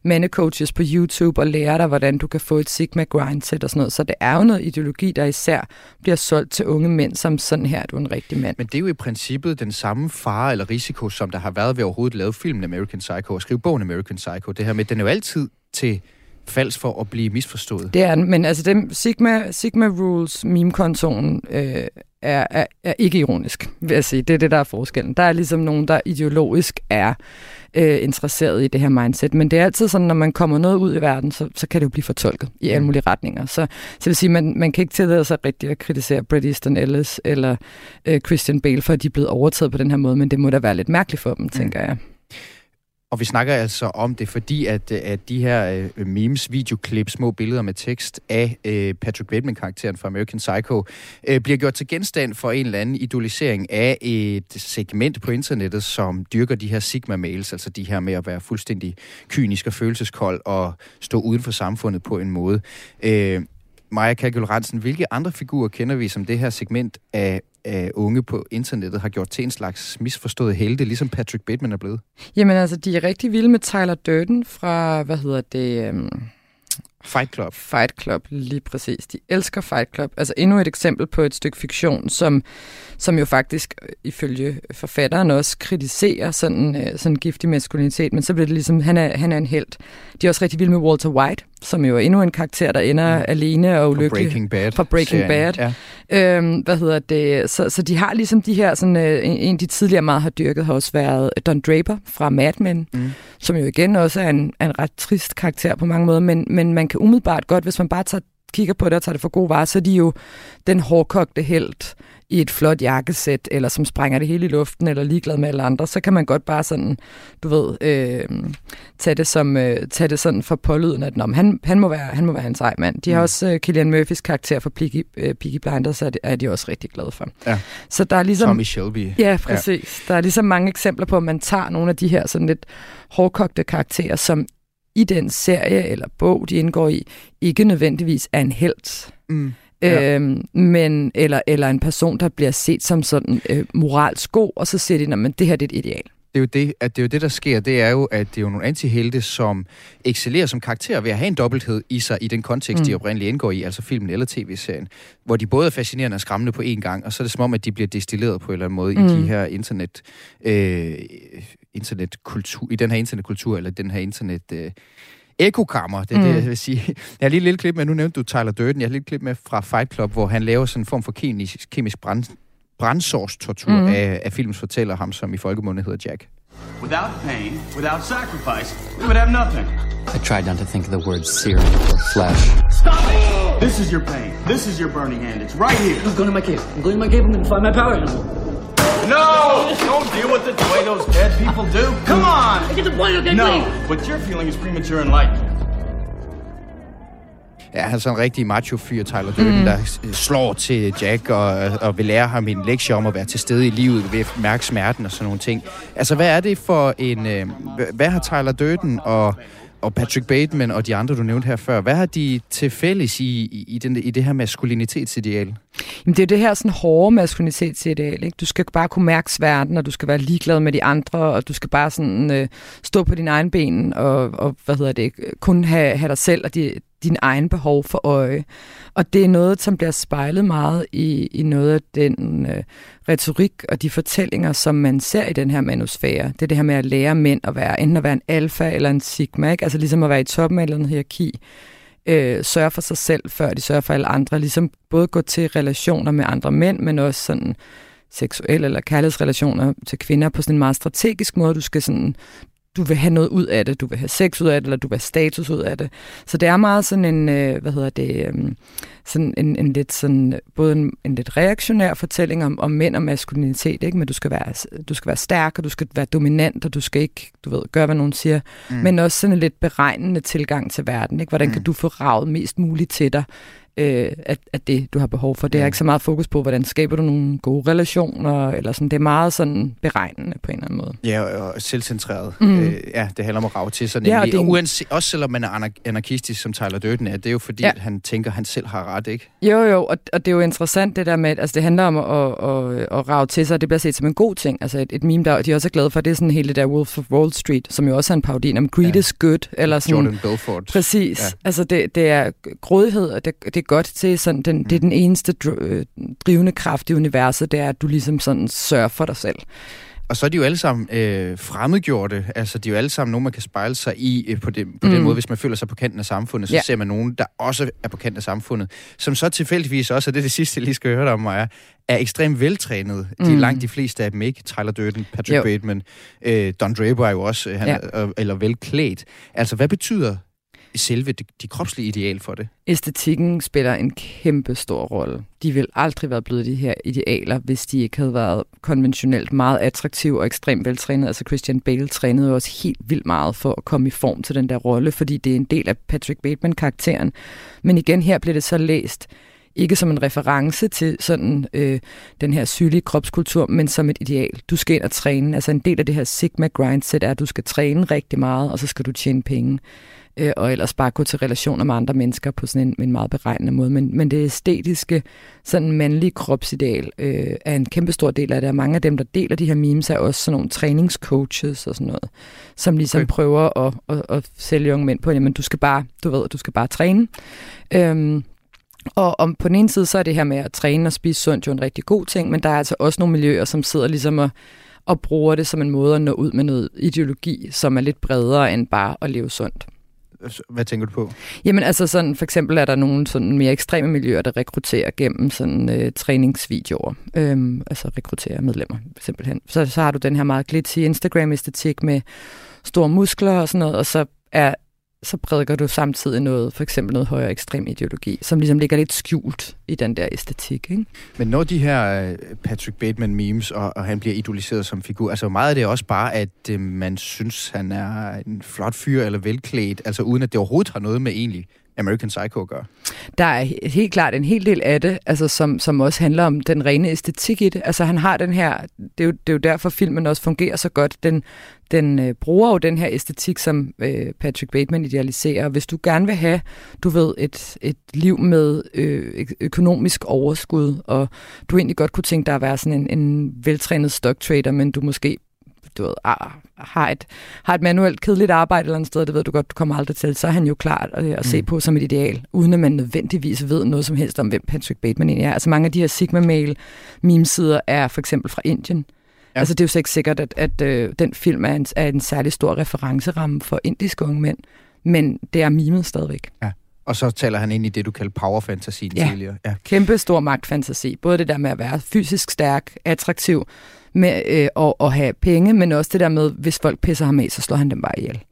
mandecoaches på YouTube og lærer dig, hvordan du kan få et Sigma grindset og sådan noget. Så det er jo noget ideologi, der især bliver solgt til unge mænd, som sådan her er du en rigtig mand. Men det er jo i princippet den samme fare eller risiko, som der har været ved overhovedet lave filmen American Psycho og skrive bogen American Psycho. Det her med, den er jo altid til falsk for at blive misforstået. Det er men altså dem, Sigma, Sigma Rules meme-kontoen øh, er, er, er ikke ironisk, vil jeg sige. Det er det, der er forskellen. Der er ligesom nogen, der ideologisk er øh, interesseret i det her mindset. Men det er altid sådan, når man kommer noget ud i verden, så, så kan det jo blive fortolket i alle mulige retninger. Så, så vil sige, man, man kan ikke tillade sig rigtigt at kritisere Bret Easton Ellis eller øh, Christian Bale, for at de er blevet overtaget på den her måde, men det må da være lidt mærkeligt for dem, mm. tænker jeg. Og vi snakker altså om det, fordi at, at de her øh, memes, videoklip, små billeder med tekst af øh, Patrick Bateman-karakteren fra American Psycho, øh, bliver gjort til genstand for en eller anden idolisering af et segment på internettet, som dyrker de her sigma-mails, altså de her med at være fuldstændig kynisk og følelseskold og stå uden for samfundet på en måde. Øh, Maja Kalkul hvilke andre figurer kender vi som det her segment af af unge på internettet har gjort til en slags misforstået helte, ligesom Patrick Bateman er blevet? Jamen altså, de er rigtig vilde med Tyler Durden fra, hvad hedder det... Um Fight Club. Fight Club, lige præcis. De elsker Fight Club. Altså endnu et eksempel på et stykke fiktion, som, som jo faktisk øh, ifølge forfatteren også kritiserer sådan, øh, sådan giftig maskulinitet, men så bliver det ligesom, han er, han er en held. De er også rigtig vilde med Walter White, som jo er endnu en karakter, der ender ja. alene og ulykkelig. Fra Breaking Bad. Fra Breaking Bad. Ja. Øhm, hvad hedder det? Så, så de har ligesom de her, sådan, øh, en, de tidligere meget har dyrket, har også været Don Draper fra Mad Men, mm. som jo igen også er en, en ret trist karakter på mange måder, men, men man kan umiddelbart godt, hvis man bare tager, kigger på det og tager det for god varer, så er de jo den hårdkogte held i et flot jakkesæt, eller som sprænger det hele i luften, eller ligeglad med alle andre, så kan man godt bare sådan, du ved, øh, tage, det som, øh, tage det sådan for pålyden, at nå, han, han, må være, han må være en sej mand. De har mm. også øh, Killian Murphys karakter for Peaky, øh, Peaky Blinders, er de, er de også rigtig glade for. Ja. Så der er ligesom... Tommy Shelby. Ja, præcis. Ja. Der er ligesom mange eksempler på, at man tager nogle af de her sådan lidt hårdkogte karakterer, som i den serie eller bog, de indgår i, ikke nødvendigvis er en held. Mm. Ja. Øhm, men, eller, eller en person, der bliver set som sådan øh, moralsk god, og så siger de, at det her det er et ideal. Det er, jo det, at det er jo det, der sker, det er jo, at det er jo nogle antihelte, som excellerer som karakter ved at have en dobbelthed i sig i den kontekst, mm. de oprindeligt indgår i, altså filmen eller tv-serien, hvor de både er fascinerende og skræmmende på én gang, og så er det som om, at de bliver destilleret på en eller anden måde mm. i de her internet, øh, internetkultur, i den her internetkultur, eller den her internet... Øh, ekokammer, det er mm. det, jeg vil sige. Jeg har lige et lille klip med, nu nævnte du Tyler Durden, jeg har lige et klip med fra Fight Club, hvor han laver sådan en form for kemisk, kemisk brand, brændsårstortur mm. af, af films fortæller ham, som i folkemunde hedder Jack. Without pain, without sacrifice, we would have nothing. I tried not to think of the words cereal or flesh. Stop it! This is your pain. This is your burning hand. It's right here. I'm going to my cave. I'm going to my cave. I'm going to find my power animal. No! Don't deal with it the way those dead people do. Come on! I get the point, okay, No, please. what you're feeling is premature enlightenment. Ja, han er sådan en rigtig macho-fyr, Tyler Durden, mm. der slår til Jack og, og vil lære ham en lektie om at være til stede i livet ved at mærke smerten og sådan nogle ting. Altså, hvad er det for en... Øh, hvad har Tyler Durden og og Patrick Bateman og de andre, du nævnte her før, hvad har de til fælles i, i, i, den, i det her maskulinitetsideal? Jamen, det er det her sådan hårde maskulinitetsideal. Ikke? Du skal bare kunne mærke verden, og du skal være ligeglad med de andre, og du skal bare sådan øh, stå på dine egne ben, og, og hvad hedder det, kun have, have dig selv og de, din egen behov for øje. Og det er noget, som bliver spejlet meget i, i noget af den øh, retorik og de fortællinger, som man ser i den her manusfære. Det er det her med at lære mænd at være, enten at være en alfa eller en sigma, ikke? altså ligesom at være i toppen af en hierarki, øh, sørge for sig selv, før de sørger for alle andre, ligesom både gå til relationer med andre mænd, men også sådan seksuelle eller kærlighedsrelationer til kvinder på sådan en meget strategisk måde. Du skal sådan du vil have noget ud af det, du vil have sex ud af det, eller du vil have status ud af det. Så det er meget sådan en, øh, hvad hedder det, øh, sådan en, en lidt sådan, både en, en lidt reaktionær fortælling om, om mænd og maskulinitet, ikke? men du skal, være, du skal være stærk, og du skal være dominant, og du skal ikke, du ved, gøre, hvad nogen siger, mm. men også sådan en lidt beregnende tilgang til verden. Ikke? Hvordan mm. kan du få ravet mest muligt til dig, øh, at, at det, du har behov for. Det er ikke så meget fokus på, hvordan skaber du nogle gode relationer, eller sådan. Det er meget sådan beregnende på en eller anden måde. Ja, og selvcentreret. Mm. Øh, ja, det handler om at rave til sig. Ja, og det... Uanset, også selvom man er anarkistisk, som Tyler Durden er, det er jo fordi, ja. han tænker, han selv har ret, ikke? Jo, jo, og, og det er jo interessant det der med, at altså, det handler om at, at, at, at rave til sig, og det bliver set som en god ting. Altså et, et meme, der de også er glade for, det er sådan hele det der Wolf of Wall Street, som jo også er en parodi om greed ja. is good. Eller sådan, Jordan Belfort. Præcis. Ja. Altså det, det er grådighed, og det, det godt til sådan, den, det er den eneste øh, drivende kraft i universet, det er, at du ligesom sådan sørger for dig selv. Og så er de jo alle sammen øh, fremmedgjorte. Altså, de er jo alle sammen nogen, man kan spejle sig i øh, på, det, på mm. den måde. Hvis man føler sig på kanten af samfundet, så ja. ser man nogen, der også er på kanten af samfundet. Som så tilfældigvis også, og det er det sidste, jeg lige skal høre dig om mig, er, ekstremt veltrænet. Mm. De er langt de fleste af dem ikke. Tyler Durden, Patrick jo. Bateman, øh, Don Draper er jo også, øh, han ja. er, eller velklædt. Altså, hvad betyder selve det, de kropslige ideal for det? Æstetikken spiller en kæmpe stor rolle. De vil aldrig være blevet de her idealer, hvis de ikke havde været konventionelt meget attraktive og ekstremt veltrænede. Altså Christian Bale trænede jo også helt vildt meget for at komme i form til den der rolle, fordi det er en del af Patrick Bateman-karakteren. Men igen, her bliver det så læst ikke som en reference til sådan øh, den her sygelige kropskultur, men som et ideal. Du skal ind og træne. Altså en del af det her Sigma grindset er, at du skal træne rigtig meget, og så skal du tjene penge øh, og ellers bare gå til relationer med andre mennesker på sådan en, en meget beregnende måde. Men, men det æstetiske, sådan mandlige kropsideal, øh, er en kæmpe stor del af det, og mange af dem, der deler de her memes, er også sådan nogle træningscoaches og sådan noget, som ligesom okay. prøver at, at, at sælge unge mænd på, jamen du skal bare, du ved, du skal bare træne. Øhm, og om på den ene side, så er det her med at træne og spise sundt jo en rigtig god ting, men der er altså også nogle miljøer, som sidder ligesom og, og bruger det som en måde at nå ud med noget ideologi, som er lidt bredere end bare at leve sundt. Hvad tænker du på? Jamen altså sådan, for eksempel er der nogle sådan mere ekstreme miljøer, der rekrutterer gennem sådan øh, træningsvideoer. Øhm, altså rekrutterer medlemmer, simpelthen. Så, så har du den her meget glitzy Instagram-æstetik med store muskler og sådan noget, og så er så prædiker du samtidig noget, for eksempel noget højere ekstrem ideologi, som ligesom ligger lidt skjult i den der æstetik. Ikke? Men når de her øh, Patrick Bateman memes, og, og han bliver idoliseret som figur, altså meget af det er også bare, at øh, man synes, han er en flot fyr eller velklædt, altså uden at det overhovedet har noget med egentlig American Psycho gør. Der er helt klart en hel del af det, altså som, som også handler om den rene æstetik i det. Altså han har den her, det er jo, det er jo derfor filmen også fungerer så godt. Den, den øh, bruger jo den her æstetik, som øh, Patrick Bateman idealiserer. Hvis du gerne vil have, du ved, et, et liv med øh, økonomisk overskud, og du egentlig godt kunne tænke dig at være sådan en, en veltrænet stock trader, men du måske du ved, ah, har, et, har et manuelt kedeligt arbejde eller andet sted, det ved du godt, du kommer aldrig til, så er han jo klart at, at se mm. på som et ideal, uden at man nødvendigvis ved noget som helst om, hvem Patrick Bateman egentlig er. Altså mange af de her Sigma-mail memesider er for eksempel fra Indien. Ja. Altså det er jo så ikke sikkert, at, at øh, den film er en, er en særlig stor referenceramme for indiske unge mænd, men det er mimet stadigvæk. Ja. Og så taler han ind i det, du kalder powerfantasien ja. tidligere. Ja, kæmpe stor magtfantasi. Både det der med at være fysisk stærk, attraktiv, med øh, at, at have penge, men også det der med, hvis folk pisser ham af, så slår han dem bare ihjel.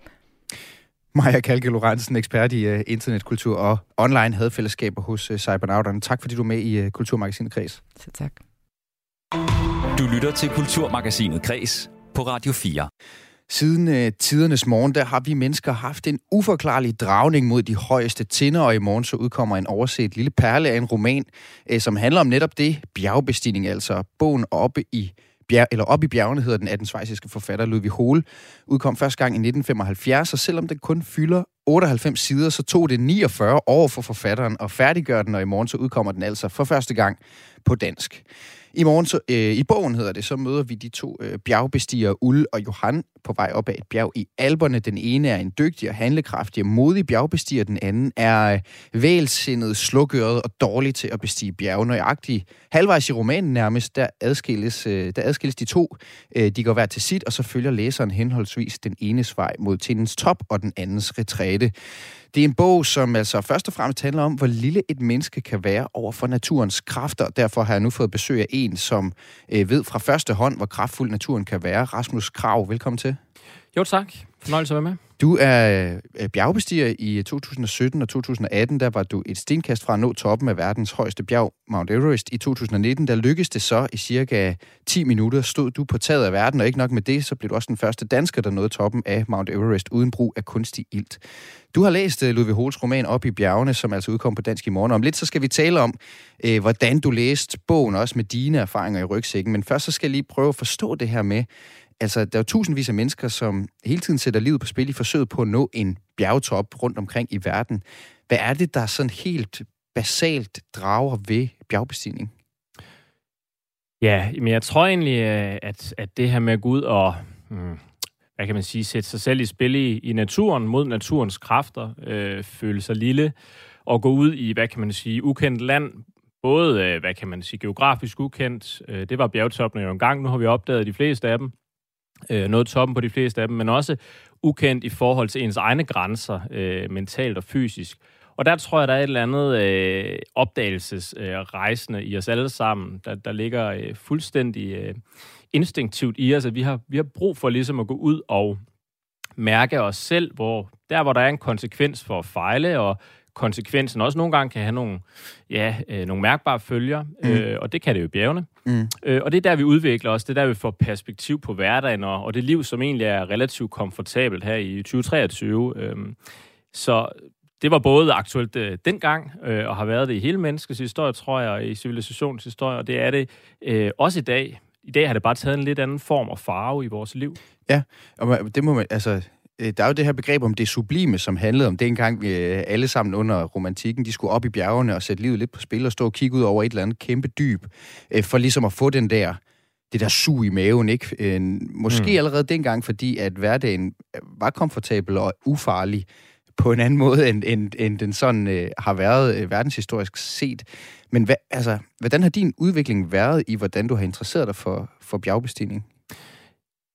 Maja Kalke Lorentzen, ekspert i uh, internetkultur og online hadfællesskaber hos uh, Cybernauterne. Tak fordi du er med i uh, Kulturmagasinet Kreds. Så tak. Du lytter til Kulturmagasinet Kreds på Radio 4. Siden øh, tidernes morgen, der har vi mennesker haft en uforklarlig dragning mod de højeste tinder, og i morgen så udkommer en overset lille perle af en roman, øh, som handler om netop det, bjergbestigning, altså bogen oppe i bjerg, eller op i bjergene hedder den af den svejsiske forfatter Ludvig Hole, udkom første gang i 1975, og selvom den kun fylder 98 sider, så tog det 49 år for forfatteren at færdiggøre den, og i morgen så udkommer den altså for første gang på dansk. I morgen, så, øh, i bogen hedder det, så møder vi de to øh, bjergbestigere, Ulle og Johan, på vej op ad et bjerg i Alperne. Den ene er en dygtig og handlekraftig og modig bjergbestiger. Den anden er øh, vælsindet, slukøret og dårlig til at bestige bjerge. Nøjagtigt halvvejs i romanen nærmest, der adskilles, øh, der adskilles de to. Øh, de går hver til sit, og så følger læseren henholdsvis den enes vej mod tindens top og den andens retræte. Det er en bog, som altså først og fremmest handler om, hvor lille et menneske kan være over for naturens kræfter. Derfor har jeg nu fået besøg af en, som øh, ved fra første hånd, hvor kraftfuld naturen kan være. Rasmus Krav, velkommen til. Jo tak. Fornøjelse at være med. Du er øh, bjergbestiger i 2017 og 2018. Der var du et stenkast fra at nå toppen af verdens højeste bjerg, Mount Everest. I 2019, der lykkedes det så i cirka 10 minutter, stod du på taget af verden, og ikke nok med det, så blev du også den første dansker, der nåede toppen af Mount Everest uden brug af kunstig ilt. Du har læst øh, Ludvig Hols roman Op i bjergene, som altså udkom på dansk i morgen. Om lidt så skal vi tale om, øh, hvordan du læste bogen, også med dine erfaringer i rygsækken. Men først så skal jeg lige prøve at forstå det her med, Altså, der er jo tusindvis af mennesker, som hele tiden sætter livet på spil i forsøget på at nå en bjergtop rundt omkring i verden. Hvad er det, der sådan helt basalt drager ved bjergbestigning? Ja, men jeg tror egentlig, øh, at, at det her med at gå ud og, hmm, hvad kan man sige, sætte sig selv i spil i, i naturen, mod naturens kræfter, øh, føle sig lille, og gå ud i, hvad kan man sige, ukendt land, både, øh, hvad kan man sige, geografisk ukendt, øh, det var bjergtoppene jo engang, nu har vi opdaget de fleste af dem, øh, noget toppen på de fleste af dem, men også ukendt i forhold til ens egne grænser, øh, mentalt og fysisk. Og der tror jeg, der er et eller andet øh, opdagelsesrejsende øh, i os alle sammen, der, der ligger øh, fuldstændig øh, instinktivt i os, at vi har, vi har brug for ligesom at gå ud og mærke os selv, hvor der, hvor der er en konsekvens for at fejle, og konsekvensen også nogle gange kan have nogle, ja, øh, nogle mærkbare følger, mm. øh, og det kan det jo i bjergene. Mm. Øh, og det er der, vi udvikler os, det er der, vi får perspektiv på hverdagen, og, og det liv, som egentlig er relativt komfortabelt her i 2023. Øh, så det var både aktuelt øh, dengang, øh, og har været det i hele menneskets historie, tror jeg, og i civilisationens historie, og det er det øh, også i dag. I dag har det bare taget en lidt anden form og farve i vores liv. Ja, og det må man, altså, der er jo det her begreb om det sublime, som handlede om dengang vi øh, alle sammen under romantikken, de skulle op i bjergene og sætte livet lidt på spil og stå og kigge ud over et eller andet kæmpe dyb, øh, for ligesom at få den der, det der sug i maven, ikke? Måske mm. allerede dengang, fordi at hverdagen var komfortabel og ufarlig på en anden måde, end, end, end den sådan øh, har været øh, verdenshistorisk set. Men hvad, altså, hvordan har din udvikling været i, hvordan du har interesseret dig for, for bjergbestigning?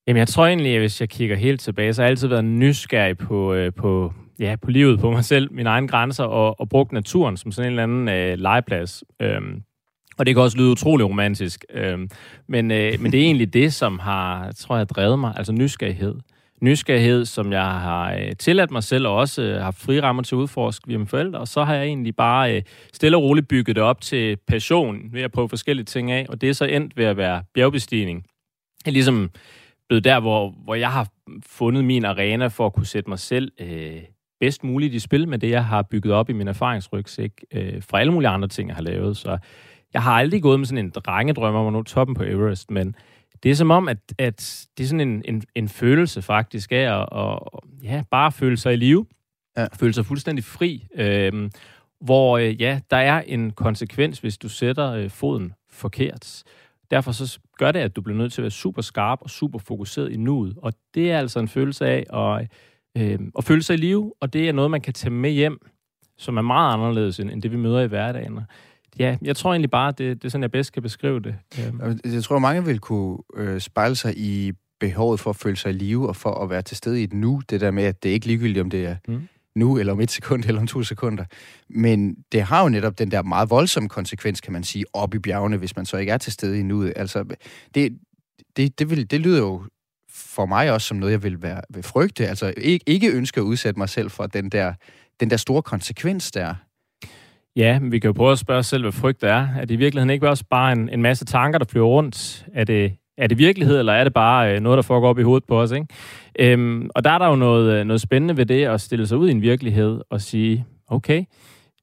Jamen, jeg tror egentlig, at hvis jeg kigger helt tilbage, så har jeg altid været nysgerrig på, øh, på, ja, på livet, på mig selv, mine egne grænser, og, og brugt naturen som sådan en eller anden øh, legeplads. Øhm, og det kan også lyde utrolig romantisk. Øhm, men, øh, men det er egentlig det, som har, tror jeg, drevet mig, altså nysgerrighed. Nysgerrighed, som jeg har øh, tilladt mig selv, og også øh, haft fri rammer til at udforske via mine forældre. Og så har jeg egentlig bare øh, stille og roligt bygget det op til passion ved at prøve forskellige ting af. Og det er så endt ved at være bjergbestigning. Jeg ligesom blevet der, hvor, hvor jeg har fundet min arena for at kunne sætte mig selv øh, bedst muligt i spil med det, jeg har bygget op i min erfaringsrygsæk øh, fra alle mulige andre ting, jeg har lavet. Så jeg har aldrig gået med sådan en drengedrøm om at nå toppen på Everest, men det er som om, at, at det er sådan en, en, en følelse faktisk af at, at ja, bare føle sig i live, ja. føle sig fuldstændig fri, øh, hvor øh, ja, der er en konsekvens, hvis du sætter øh, foden forkert. Derfor så gør det, at du bliver nødt til at være super skarp og super fokuseret i nuet. Og det er altså en følelse af at, øh, at føle sig i live, og det er noget, man kan tage med hjem, som er meget anderledes end, end det, vi møder i hverdagen. Ja, jeg tror egentlig bare, det, det er sådan, jeg bedst kan beskrive det. Øhm. Jeg tror, mange vil kunne øh, spejle sig i behovet for at føle sig i live og for at være til stede i et nu. Det der med, at det er ikke ligegyldigt, om det er mm nu, eller om et sekund, eller om to sekunder. Men det har jo netop den der meget voldsomme konsekvens, kan man sige, op i bjergene, hvis man så ikke er til stede i nuet. Altså, det, det, det, vil, det lyder jo for mig også som noget, jeg vil, være, vil frygte. Altså, ikke, ikke ønske at udsætte mig selv for den der, den der store konsekvens der. Ja, men vi kan jo prøve at spørge os selv, hvad frygt er. Er det i virkeligheden ikke også bare en, en masse tanker, der flyver rundt? Er det er det virkelighed, eller er det bare øh, noget, der foregår op i hovedet på os? Ikke? Øhm, og der er der jo noget, øh, noget spændende ved det, at stille sig ud i en virkelighed og sige, okay,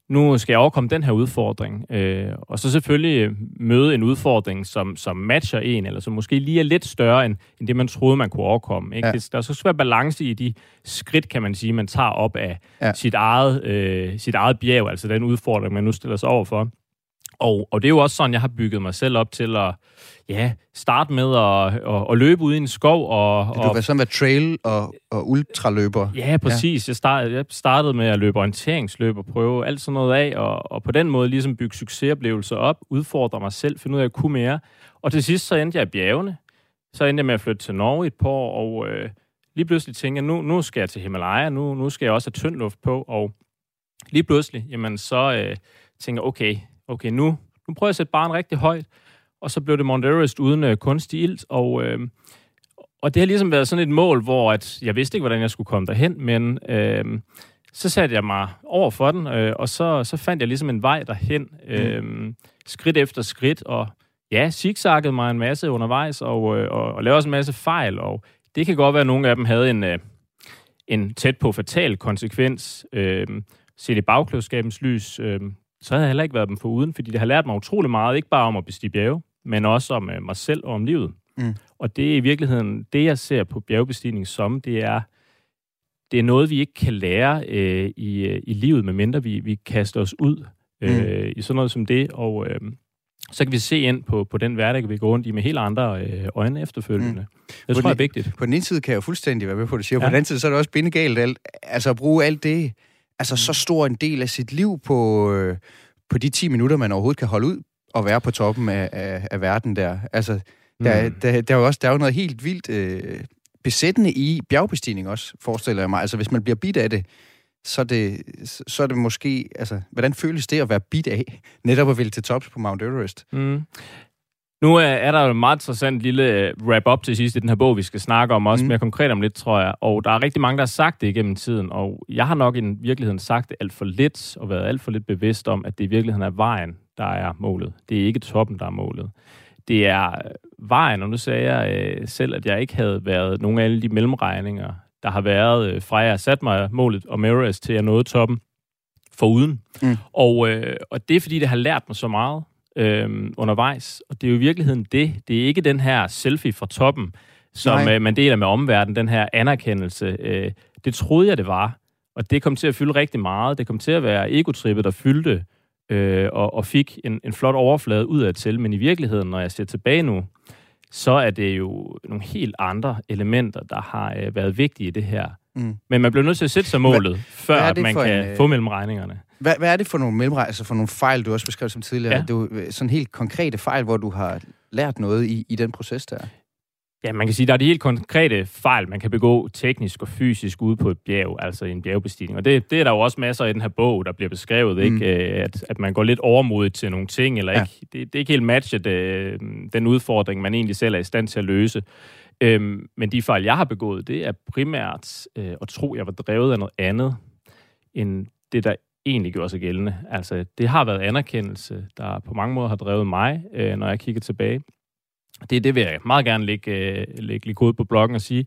nu skal jeg overkomme den her udfordring. Øh, og så selvfølgelig øh, møde en udfordring, som, som matcher en, eller som måske lige er lidt større, end, end det, man troede, man kunne overkomme. Ikke? Ja. Det, der skal være balance i de skridt, kan man sige, man tager op af ja. sit, eget, øh, sit eget bjerg, altså den udfordring, man nu stiller sig over for. Og, og det er jo også sådan, jeg har bygget mig selv op til at ja, starte med at, at, at løbe ud i en skov. Og, du var sådan være trail- og, og ultraløber. Ja, præcis. Ja. Jeg, start, jeg startede med at løbe orienteringsløb og prøve alt sådan noget af, og, og på den måde ligesom bygge succesoplevelser op, udfordre mig selv, finde ud af, at jeg kunne mere. Og til sidst så endte jeg i bjergene. Så endte jeg med at flytte til Norge et par år, og øh, lige pludselig tænkte jeg, nu, nu skal jeg til Himalaya, nu, nu skal jeg også have tynd luft på, og lige pludselig, jamen så øh, tænker jeg, okay, okay, nu, nu prøver jeg at sætte barn rigtig højt, og så blev det Mount Everest uden øh, kunstig ilt, og, øh, og det har ligesom været sådan et mål, hvor at jeg vidste ikke, hvordan jeg skulle komme derhen, men øh, så satte jeg mig over for den, øh, og så, så fandt jeg ligesom en vej derhen, øh, mm. skridt efter skridt, og ja, zigzaggede mig en masse undervejs, og, øh, og, og lavede også en masse fejl, og det kan godt være, at nogle af dem havde en, øh, en tæt på fatal konsekvens, øh, set i bagklodskabens lys, øh, så havde jeg heller ikke været dem for uden, fordi det har lært mig utrolig meget, ikke bare om at bestige bjerge, men også om øh, mig selv og om livet. Mm. Og det er i virkeligheden, det jeg ser på bjergbestigning som, det er, det er noget, vi ikke kan lære øh, i, øh, i livet, medmindre vi, vi kaster os ud øh, mm. i sådan noget som det, og øh, så kan vi se ind på, på den hverdag, vi går rundt i med helt andre øh, øjne efterfølgende. Mm. Det på tror jeg er vigtigt. På den ene side kan jeg jo fuldstændig være med på, det siger. Ja. På den anden side, så er det også bindegalt, alt, altså at bruge alt det altså så stor en del af sit liv på, øh, på de 10 minutter, man overhovedet kan holde ud og være på toppen af, af, af verden der. Altså, der, mm. der, der, er jo også der er jo noget helt vildt øh, besættende i bjergbestigning også, forestiller jeg mig. Altså, hvis man bliver bidt af det, så er det, så er det måske... Altså, hvordan føles det at være bidt af, netop at ville til tops på Mount Everest? Mm. Nu er der jo en meget interessant lille øh, wrap-up til sidst i den her bog, vi skal snakke om, også mm. mere konkret om lidt, tror jeg. Og der er rigtig mange, der har sagt det igennem tiden, og jeg har nok i virkeligheden sagt det alt for lidt, og været alt for lidt bevidst om, at det i virkeligheden er vejen, der er målet. Det er ikke toppen, der er målet. Det er øh, vejen, og nu sagde jeg øh, selv, at jeg ikke havde været nogle af alle de mellemregninger, der har været øh, fra jeg sat mig målet om Everest til jeg nåede toppen foruden. Mm. Og, øh, og det er, fordi det har lært mig så meget øh, undervejs. Og det er jo i virkeligheden det. Det er ikke den her selfie fra toppen, som øh, man deler med omverdenen, den her anerkendelse. Øh, det troede jeg, det var. Og det kom til at fylde rigtig meget. Det kom til at være egotrippet, der fyldte øh, og, og fik en, en flot overflade ud af til. Men i virkeligheden, når jeg ser tilbage nu, så er det jo nogle helt andre elementer, der har øh, været vigtige i det her. Mm. Men man bliver nødt til at sætte sig målet, hvad, før hvad man kan en, øh... få mellemregningerne. Hvad, hvad er det for nogle mellemrejser, altså for nogle fejl, du også beskrev som tidligere? Ja. Det er jo øh, sådan helt konkrete fejl, hvor du har lært noget i, i den proces der. Ja, man kan sige, der er de helt konkrete fejl, man kan begå teknisk og fysisk ude på et bjerg, altså i en bjergbestigning. Og det, det er der jo også masser i den her bog, der bliver beskrevet, mm. ikke? At, at man går lidt overmodigt til nogle ting, eller ja. ikke, det, det er ikke helt matchet øh, den udfordring, man egentlig selv er i stand til at løse. Øhm, men de fejl, jeg har begået, det er primært øh, at tro, jeg var drevet af noget andet, end det, der egentlig gjorde sig gældende. Altså, det har været anerkendelse, der på mange måder har drevet mig, øh, når jeg kigger tilbage. Det, det vil jeg meget gerne lægge, øh, lægge kode på bloggen og sige.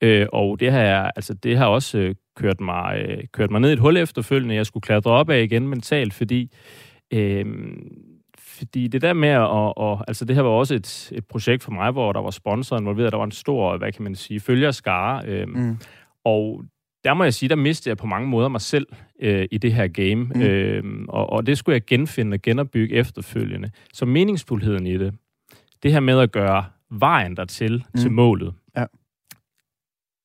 Øh, og det har, altså, det har også øh, kørt, mig, øh, kørt mig ned i et hul efterfølgende. Jeg skulle klatre op af igen mentalt, fordi øh, fordi det der med at, og, og, altså det her var også et, et projekt for mig, hvor der var sponsor involveret, der var en stor, hvad kan man sige, følgerskare, øh, mm. og der må jeg sige, der mistede jeg på mange måder mig selv øh, i det her game, mm. øh, og, og det skulle jeg genfinde og genopbygge efterfølgende. Så meningsfuldheden i det, det her med at gøre vejen dertil mm. til målet, ja.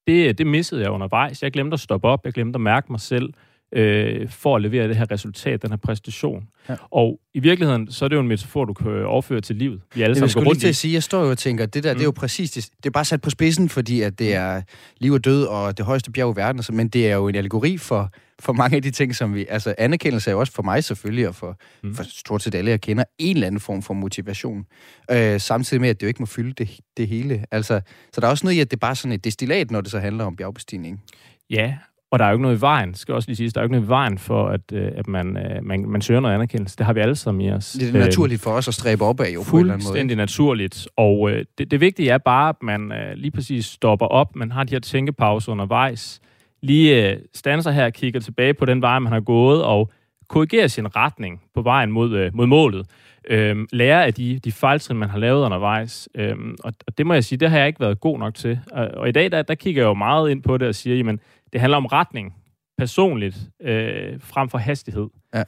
det, det missede jeg undervejs. Jeg glemte at stoppe op, jeg glemte at mærke mig selv, øh, for at levere det her resultat, den her præstation. Ja. Og i virkeligheden, så er det jo en metafor, du kan overføre til livet. Vi alle sammen går rundt til at sige, jeg står jo og tænker, det der, mm. det er jo mm. præcis, det, det er bare sat på spidsen, fordi at det er liv og død og det højeste bjerg i verden, men det er jo en allegori for, for mange af de ting, som vi... Altså, anerkendelse er jo også for mig selvfølgelig, og for, mm. for stort set alle, jeg kender, en eller anden form for motivation. Øh, samtidig med, at det jo ikke må fylde det, det hele. Altså, så der er også noget i, at det er bare sådan et destillat, når det så handler om bjergbestigning. Ja, Og der er jo ikke noget i vejen, skal også lige sige, der er jo ikke noget i vejen for, at, øh, at man, øh, man, man søger noget anerkendelse. Det har vi alle sammen i os. Det er naturligt for os at stræbe op af, jo, på en eller anden måde. Fuldstændig naturligt. Og øh, det, det vigtige er bare, at man øh, lige præcis stopper op, man har de her tænkepauser undervejs, lige øh, standser her, kigger tilbage på den vej, man har gået, og korrigerer sin retning på vejen mod, øh, mod målet. Øhm, lære af de, de fejltrin, man har lavet undervejs. Øhm, og, og det må jeg sige, det har jeg ikke været god nok til. Og, og i dag, der, der kigger jeg jo meget ind på det og siger, jamen, det handler om retning, personligt, øh, frem for hastighed. Ja.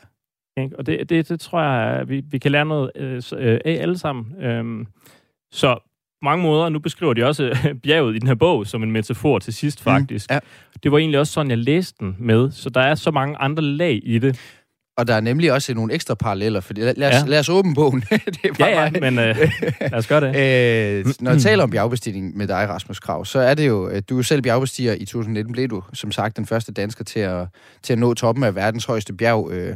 Ikke? Og det, det, det tror jeg, vi, vi kan lære noget øh, af alle sammen. Øhm, så mange måder, nu beskriver de også øh, bjerget i den her bog som en metafor til sidst faktisk. Mm, ja. Det var egentlig også sådan, jeg læste den med, så der er så mange andre lag i det. Og der er nemlig også nogle ekstra paralleller, for lad, lad, os, ja. lad os åbne bogen. det er ja, ja, men øh, lad os gøre det. øh, når jeg taler om bjergbestigning med dig, Rasmus Krav, så er det jo, du er selv bjergbestiger i 2019, blev du som sagt den første dansker til at, til at nå toppen af verdens højeste bjerg, øh,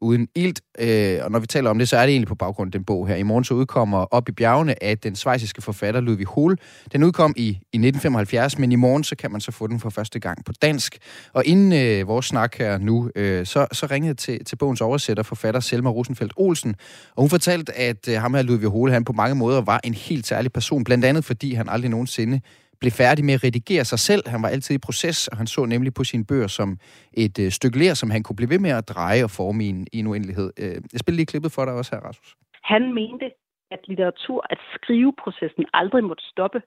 uden ilt. Øh, og når vi taler om det, så er det egentlig på baggrund af den bog her. I morgen så udkommer Op i bjergene af den svejsiske forfatter Ludvig Hol. Den udkom i, i 1975, men i morgen så kan man så få den for første gang på dansk. Og inden øh, vores snak her nu, øh, så, så ringede jeg til, til bogens oversætter, forfatter Selma Rosenfeldt Olsen. Og hun fortalte, at øh, ham her Ludvig Hol, han på mange måder var en helt særlig person. Blandt andet fordi han aldrig nogensinde blev færdig med at redigere sig selv. Han var altid i proces, og han så nemlig på sine bøger som et øh, stykke ler, som han kunne blive ved med at dreje og forme i en, i en uendelighed. Øh, jeg spiller lige klippet for dig også her, Rasmus. Han mente, at litteratur, at skriveprocessen aldrig måtte stoppe.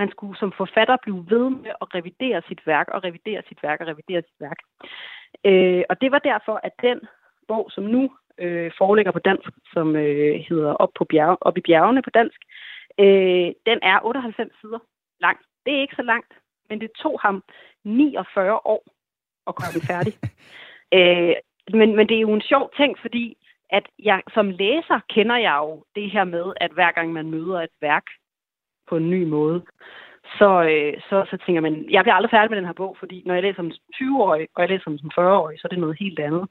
Man skulle som forfatter blive ved med at revidere sit værk, og revidere sit værk, og revidere sit værk. Øh, og det var derfor, at den bog, som nu øh, foreligger på dansk, som øh, hedder Op, på bjerg, Op i bjergene på dansk, øh, den er 98 sider lang. Det er ikke så langt, men det tog ham 49 år at gøre den færdig. øh, men, men det er jo en sjov ting, fordi at jeg som læser kender jeg jo det her med, at hver gang man møder et værk på en ny måde, så, øh, så, så tænker man, jeg bliver aldrig færdig med den her bog, fordi når jeg læser som 20-årig, og jeg læser som 40-årig, så er det noget helt andet.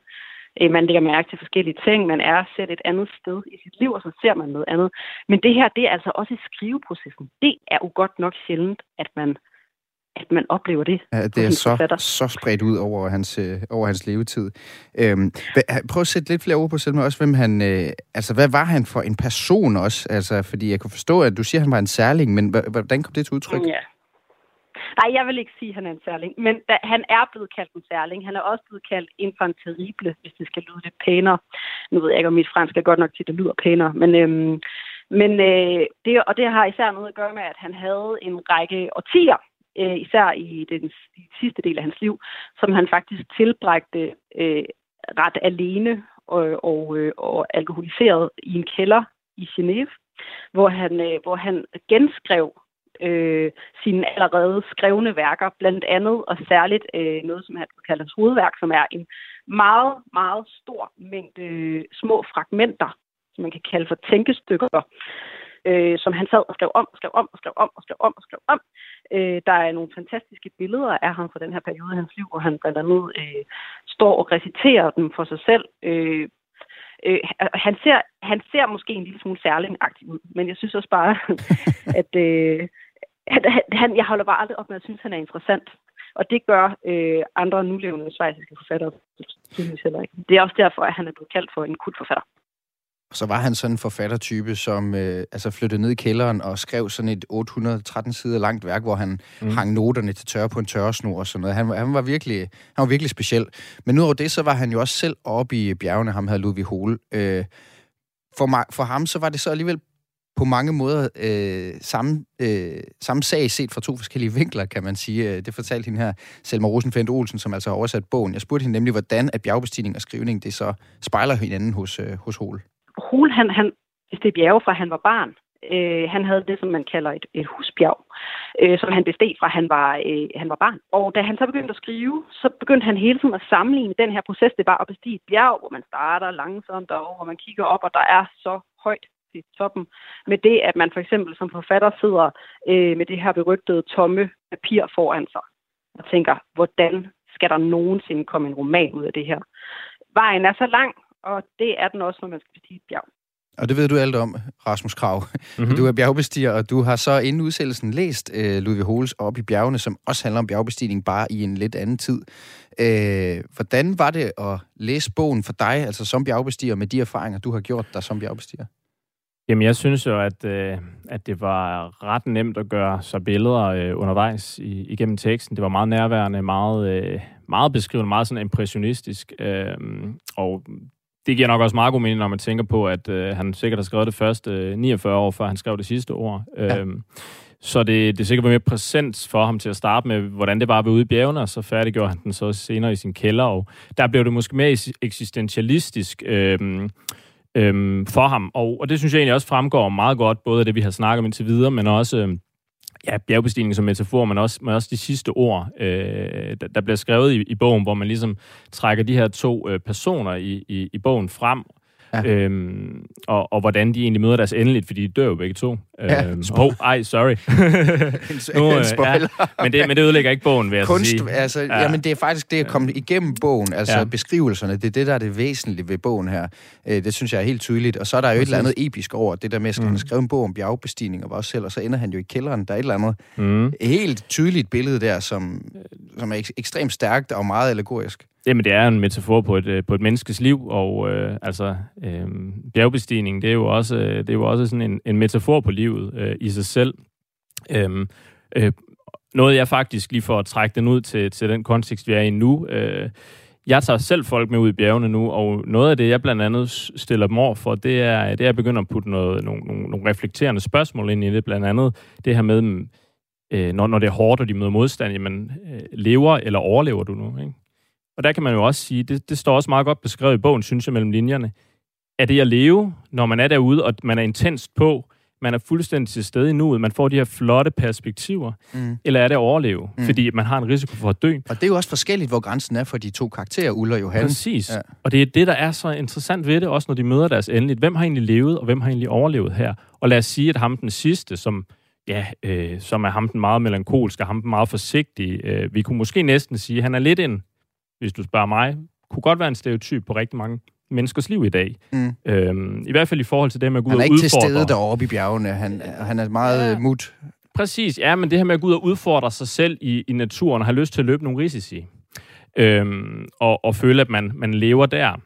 Øh, man lægger mærke til forskellige ting, man er selv et andet sted i sit liv, og så ser man noget andet. Men det her, det er altså også i skriveprocessen. Det er jo godt nok sjældent, at man at man oplever det. Ja, det er så, så spredt ud over hans, øh, over hans levetid. Øhm, prøv at sætte lidt flere ord på selv også, hvem han... Øh, altså, hvad var han for en person også? Altså, fordi jeg kan forstå, at du siger, at han var en særling, men hvordan kom det til udtryk? Ja, Nej, jeg vil ikke sige, at han er en særling, men da, han er blevet kaldt en særling. Han er også blevet kaldt infanterible, hvis det skal lyde lidt pænere. Nu ved jeg ikke, om mit fransk er godt nok til, at det lyder pænere, men, øhm, men øh, det, og det har især noget at gøre med, at han havde en række årtier, øh, især i den i sidste del af hans liv, som han faktisk tilbragte øh, ret alene og, og, øh, og alkoholiseret i en kælder i Genève, hvor han, øh, hvor han genskrev øh, sine allerede skrevne værker, blandt andet og særligt øh, noget, som han kalder hovedværk, som er en meget, meget stor mængde øh, små fragmenter, som man kan kalde for tænkestykker, øh, som han sad og skrev om, og skrev om, og skrev om, og skrev om, og skrev om. Øh, der er nogle fantastiske billeder af ham fra den her periode i hans liv, hvor han blandt andet øh, står og reciterer dem for sig selv. Øh, øh, han, ser, han ser måske en lille smule særlingagtig ud, men jeg synes også bare, at, øh, han, han, jeg holder bare aldrig op med at synes, han er interessant. Og det gør øh, andre nulevende svejsiske forfattere tydeligvis heller ikke. Det er også derfor, at han er blevet kaldt for en kultforfatter. Så var han sådan en forfattertype, som øh, altså flyttede ned i kælderen og skrev sådan et 813 sider langt værk, hvor han mm. hang noterne til tørre på en tørresnor og sådan noget. Han, han, var virkelig, han var virkelig speciel. Men udover det, så var han jo også selv oppe i bjergene, ham havde Ludvig Hole. Øh, for, mig, for ham, så var det så alligevel på mange måder øh, samme, øh, samme sag set fra to forskellige vinkler, kan man sige. Øh, det fortalte hende her, Selma Rosenfeldt Olsen, som altså har oversat bogen. Jeg spurgte hende nemlig, hvordan at bjergbestigning og skrivning, det så spejler hinanden hos, øh, hos Hol. Hol, han, han det bjerge fra han var barn. Øh, han havde det, som man kalder et, et husbjerg, øh, som han besteg fra, han var, øh, han var barn. Og da han så begyndte at skrive, så begyndte han hele tiden at sammenligne den her proces. Det var at bestige et bjerg, hvor man starter langsomt og hvor man kigger op, og der er så højt til toppen, med det, at man for eksempel som forfatter sidder øh, med det her berygtede tomme papir foran sig, og tænker, hvordan skal der nogensinde komme en roman ud af det her? Vejen er så lang, og det er den også, når man skal bestige et bjerg. Og det ved du alt om, Rasmus Krav. Mm-hmm. Du er bjergbestiger, og du har så inden udsættelsen læst øh, Ludvig Holes op i bjergene, som også handler om bjergbestigning, bare i en lidt anden tid. Øh, hvordan var det at læse bogen for dig, altså som bjergbestiger, med de erfaringer, du har gjort dig som bjergbestiger? Jamen, jeg synes jo, at, øh, at det var ret nemt at gøre sig billeder øh, undervejs i, igennem teksten. Det var meget nærværende, meget, øh, meget beskrivende, meget sådan impressionistisk. Øh, og det giver nok også meget god mening, når man tænker på, at øh, han sikkert har skrevet det første øh, 49 år, før han skrev det sidste ord. Ja. Øhm, så det, det sikkert var mere præsent for ham til at starte med, hvordan det var ved ude i bjergene, og så færdiggjorde han den så senere i sin kælder. Og der blev det måske mere eksistentialistisk øhm, øhm, for ham. Og, og det synes jeg egentlig også fremgår meget godt, både af det, vi har snakket om indtil videre, men også... Øhm, ja, bjergbestigning som metafor, men også, men også de sidste ord, øh, der, der bliver skrevet i, i bogen, hvor man ligesom trækker de her to øh, personer i, i, i bogen frem, Ja. Øhm, og, og hvordan de egentlig møder deres endeligt, fordi de dør jo begge to. Ja. Øhm, oh, ej, sorry. nu, øh, ja, men, det, men det ødelægger ikke bogen, vil jeg Kunst, sige. Altså, ja. Jamen, det er faktisk det at komme igennem bogen, altså ja. beskrivelserne, det er det, der er det væsentlige ved bogen her. Øh, det synes jeg er helt tydeligt. Og så er der jo Præcis. et eller andet episk over det der med, at mm. han skrev en bog om bjergbestigning og også selv, og så ender han jo i kælderen. Der er et eller andet mm. helt tydeligt billede der, som, som er ek- ekstremt stærkt og meget allegorisk. Jamen, det er en metafor på et, øh, på et menneskes liv, og øh, altså, øh, bjergbestigning, det er jo også, øh, det er jo også sådan en, en metafor på livet øh, i sig selv. Øh, øh, noget, jeg faktisk lige for at trække den ud til, til den kontekst, vi er i nu, øh, jeg tager selv folk med ud i bjergene nu, og noget af det, jeg blandt andet stiller dem over for, det er, det er at begynde at putte noget, nogle, nogle, nogle reflekterende spørgsmål ind i det, blandt andet det her med, øh, når, når det er hårdt, og de møder modstand, jamen, øh, lever eller overlever du nu? Ikke? Og der kan man jo også sige, det, det står også meget godt beskrevet i bogen, synes jeg, mellem linjerne. Er det at leve, når man er derude, og man er intenst på, man er fuldstændig til stede i nuet, man får de her flotte perspektiver, mm. eller er det at overleve, mm. fordi man har en risiko for at dø? Og det er jo også forskelligt, hvor grænsen er for de to karakterer, Ulla og Johan. Præcis. Ja. Og det er det, der er så interessant ved det, også når de møder deres endeligt. Hvem har egentlig levet, og hvem har egentlig overlevet her? Og lad os sige, at ham den sidste, som ja, øh, som er ham den meget melankolske, ham den meget forsigtige, øh, vi kunne måske næsten sige, at han er lidt en hvis du spørger mig, kunne godt være en stereotyp på rigtig mange menneskers liv i dag. Mm. Øhm, I hvert fald i forhold til det med at gå ud og udfordre. Han er ikke til stede deroppe i bjergene. Han, han er meget ja. mut. Præcis, ja, men det her med at gå ud og udfordre sig selv i, i naturen og have lyst til at løbe nogle risici. Øhm, og, og føle, at man, man lever der.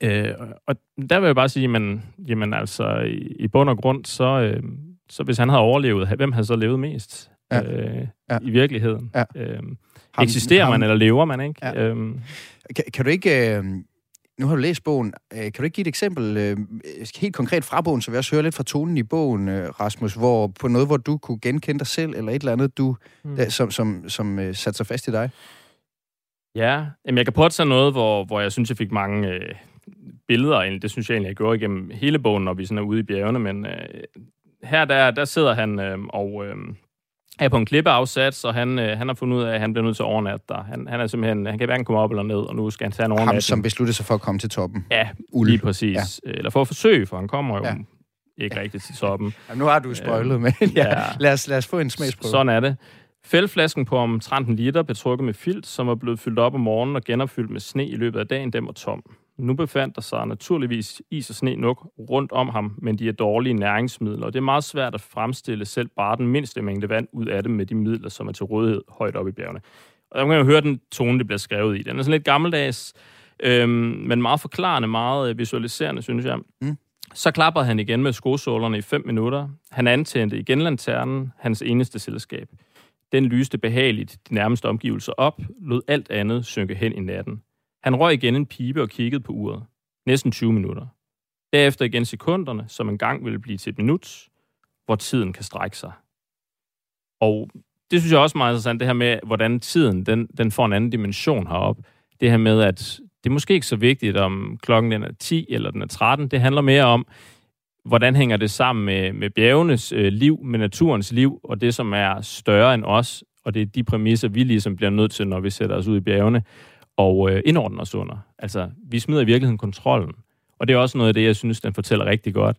Øh, og der vil jeg bare sige, men, jamen altså, i, i bund og grund, så, øh, så hvis han havde overlevet, hvem havde så levet mest ja. Øh, ja. i virkeligheden? Ja. Øh, ham, Eksisterer ham, man, eller lever man, ikke? Ja. Øhm. Kan, kan du ikke... Øh, nu har du læst bogen. Øh, kan du ikke give et eksempel, øh, helt konkret fra bogen, så vi også hører lidt fra tonen i bogen, øh, Rasmus, hvor, på noget, hvor du kunne genkende dig selv, eller et eller andet, du, mm. der, som, som, som øh, satte sig fast i dig? Ja, jamen jeg kan prøve at tage noget, hvor, hvor jeg synes, jeg fik mange øh, billeder. Egentlig. Det synes jeg egentlig, jeg gjorde igennem hele bogen, når vi sådan er ude i bjergene. Men øh, her der, der sidder han øh, og... Øh, er på en klippeafsats, og han, øh, han har fundet ud af, at han bliver nødt til at overnatte der. Han, han, er simpelthen, han kan hverken komme op eller ned, og nu skal han tage en overnatning. Ham, som besluttede sig for at komme til toppen. Ja, Uld. lige præcis. Ja. Eller for at forsøge, for han kommer jo ja. ikke ja. rigtigt til toppen. Ja, nu har du spoilet, men ja, ja. Lad, os, lad os få en smagsprøve. Sådan er det. Fældflasken på omtrent en liter, betrukket med filt, som er blevet fyldt op om morgenen og genopfyldt med sne i løbet af dagen, den var tom. Nu befandt der sig naturligvis is og sne nok rundt om ham, men de er dårlige næringsmidler, og det er meget svært at fremstille selv bare den mindste mængde vand ud af dem med de midler, som er til rådighed højt oppe i bjergene. Og der kan jo høre den tone, det bliver skrevet i. Den er sådan lidt gammeldags, øhm, men meget forklarende, meget visualiserende, synes jeg. Mm. Så klapper han igen med skosålerne i 5 minutter. Han antændte igen lanternen, hans eneste selskab. Den lyste behageligt de nærmeste omgivelser op, lod alt andet synke hen i natten. Han røg igen en pibe og kiggede på uret. Næsten 20 minutter. Derefter igen sekunderne, som en gang ville blive til et minut, hvor tiden kan strække sig. Og det synes jeg også er meget interessant, det her med, hvordan tiden den, den får en anden dimension herop. Det her med, at det er måske ikke så vigtigt, om klokken den er 10 eller den er 13. Det handler mere om, hvordan hænger det sammen med, med bjergenes øh, liv, med naturens liv, og det, som er større end os, og det er de præmisser, vi ligesom bliver nødt til, når vi sætter os ud i bjergene og øh, indordne os under. Altså, vi smider i virkeligheden kontrollen. Og det er også noget af det, jeg synes, den fortæller rigtig godt.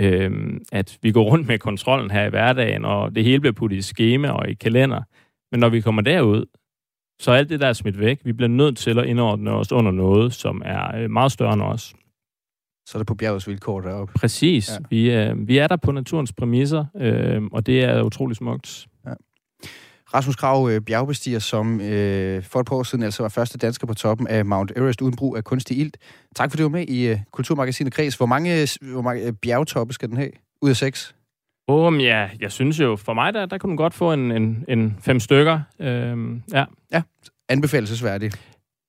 Øh, at vi går rundt med kontrollen her i hverdagen, og det hele bliver puttet i skema og i kalender. Men når vi kommer derud, så er alt det der er smidt væk. Vi bliver nødt til at indordne os under noget, som er øh, meget større end os. Så er det på bjergets vilkår deroppe. Præcis. Ja. Vi, øh, vi er der på naturens præmisser, øh, og det er utrolig smukt. Rasmus Krav, øh, bjergbestiger, som øh, for et par år siden altså var første dansker på toppen af Mount Everest uden brug af kunstig ilt. Tak for, at du var med i øh, Kulturmagasinet Kreds. Hvor mange, hvor mange øh, bjergtoppe skal den have? Ud af seks? Um, ja, jeg synes jo, for mig, der, der kunne den godt få en, en, en fem stykker. Øhm, ja. ja, anbefalesværdigt.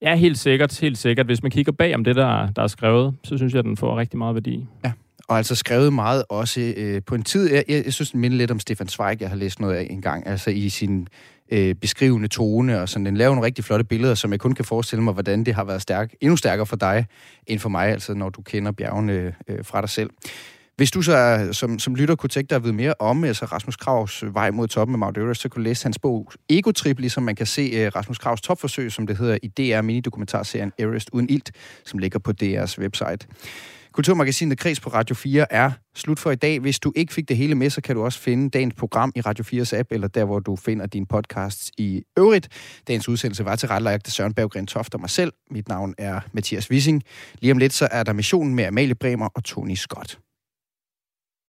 Ja, helt sikkert, helt sikkert. Hvis man kigger bag om det, der, der er skrevet, så synes jeg, at den får rigtig meget værdi. Ja, og altså skrevet meget også øh, på en tid. Jeg, jeg, jeg synes, den minder lidt om Stefan Zweig, jeg har læst noget af en gang, altså i sin øh, beskrivende tone, og sådan. Den laver nogle rigtig flotte billeder, som jeg kun kan forestille mig, hvordan det har været stærk, endnu stærkere for dig, end for mig, altså når du kender bjergene øh, fra dig selv. Hvis du så som, som lytter kunne tænke dig at vide mere om altså Rasmus Kravs vej mod toppen med Mount Everest, så kunne du læse hans bog Ego Trip, ligesom man kan se uh, Rasmus Kravs topforsøg, som det hedder i DR mini-dokumentarserien Everest uden ilt, som ligger på DR's website. Kulturmagasinet Kreds på Radio 4 er slut for i dag. Hvis du ikke fik det hele med, så kan du også finde dagens program i Radio 4's app, eller der, hvor du finder din podcasts i øvrigt. Dagens udsendelse var til rettelagt af Søren Berggren Toft og mig selv. Mit navn er Mathias Wissing. Lige om lidt, så er der missionen med Amalie Bremer og Tony Scott.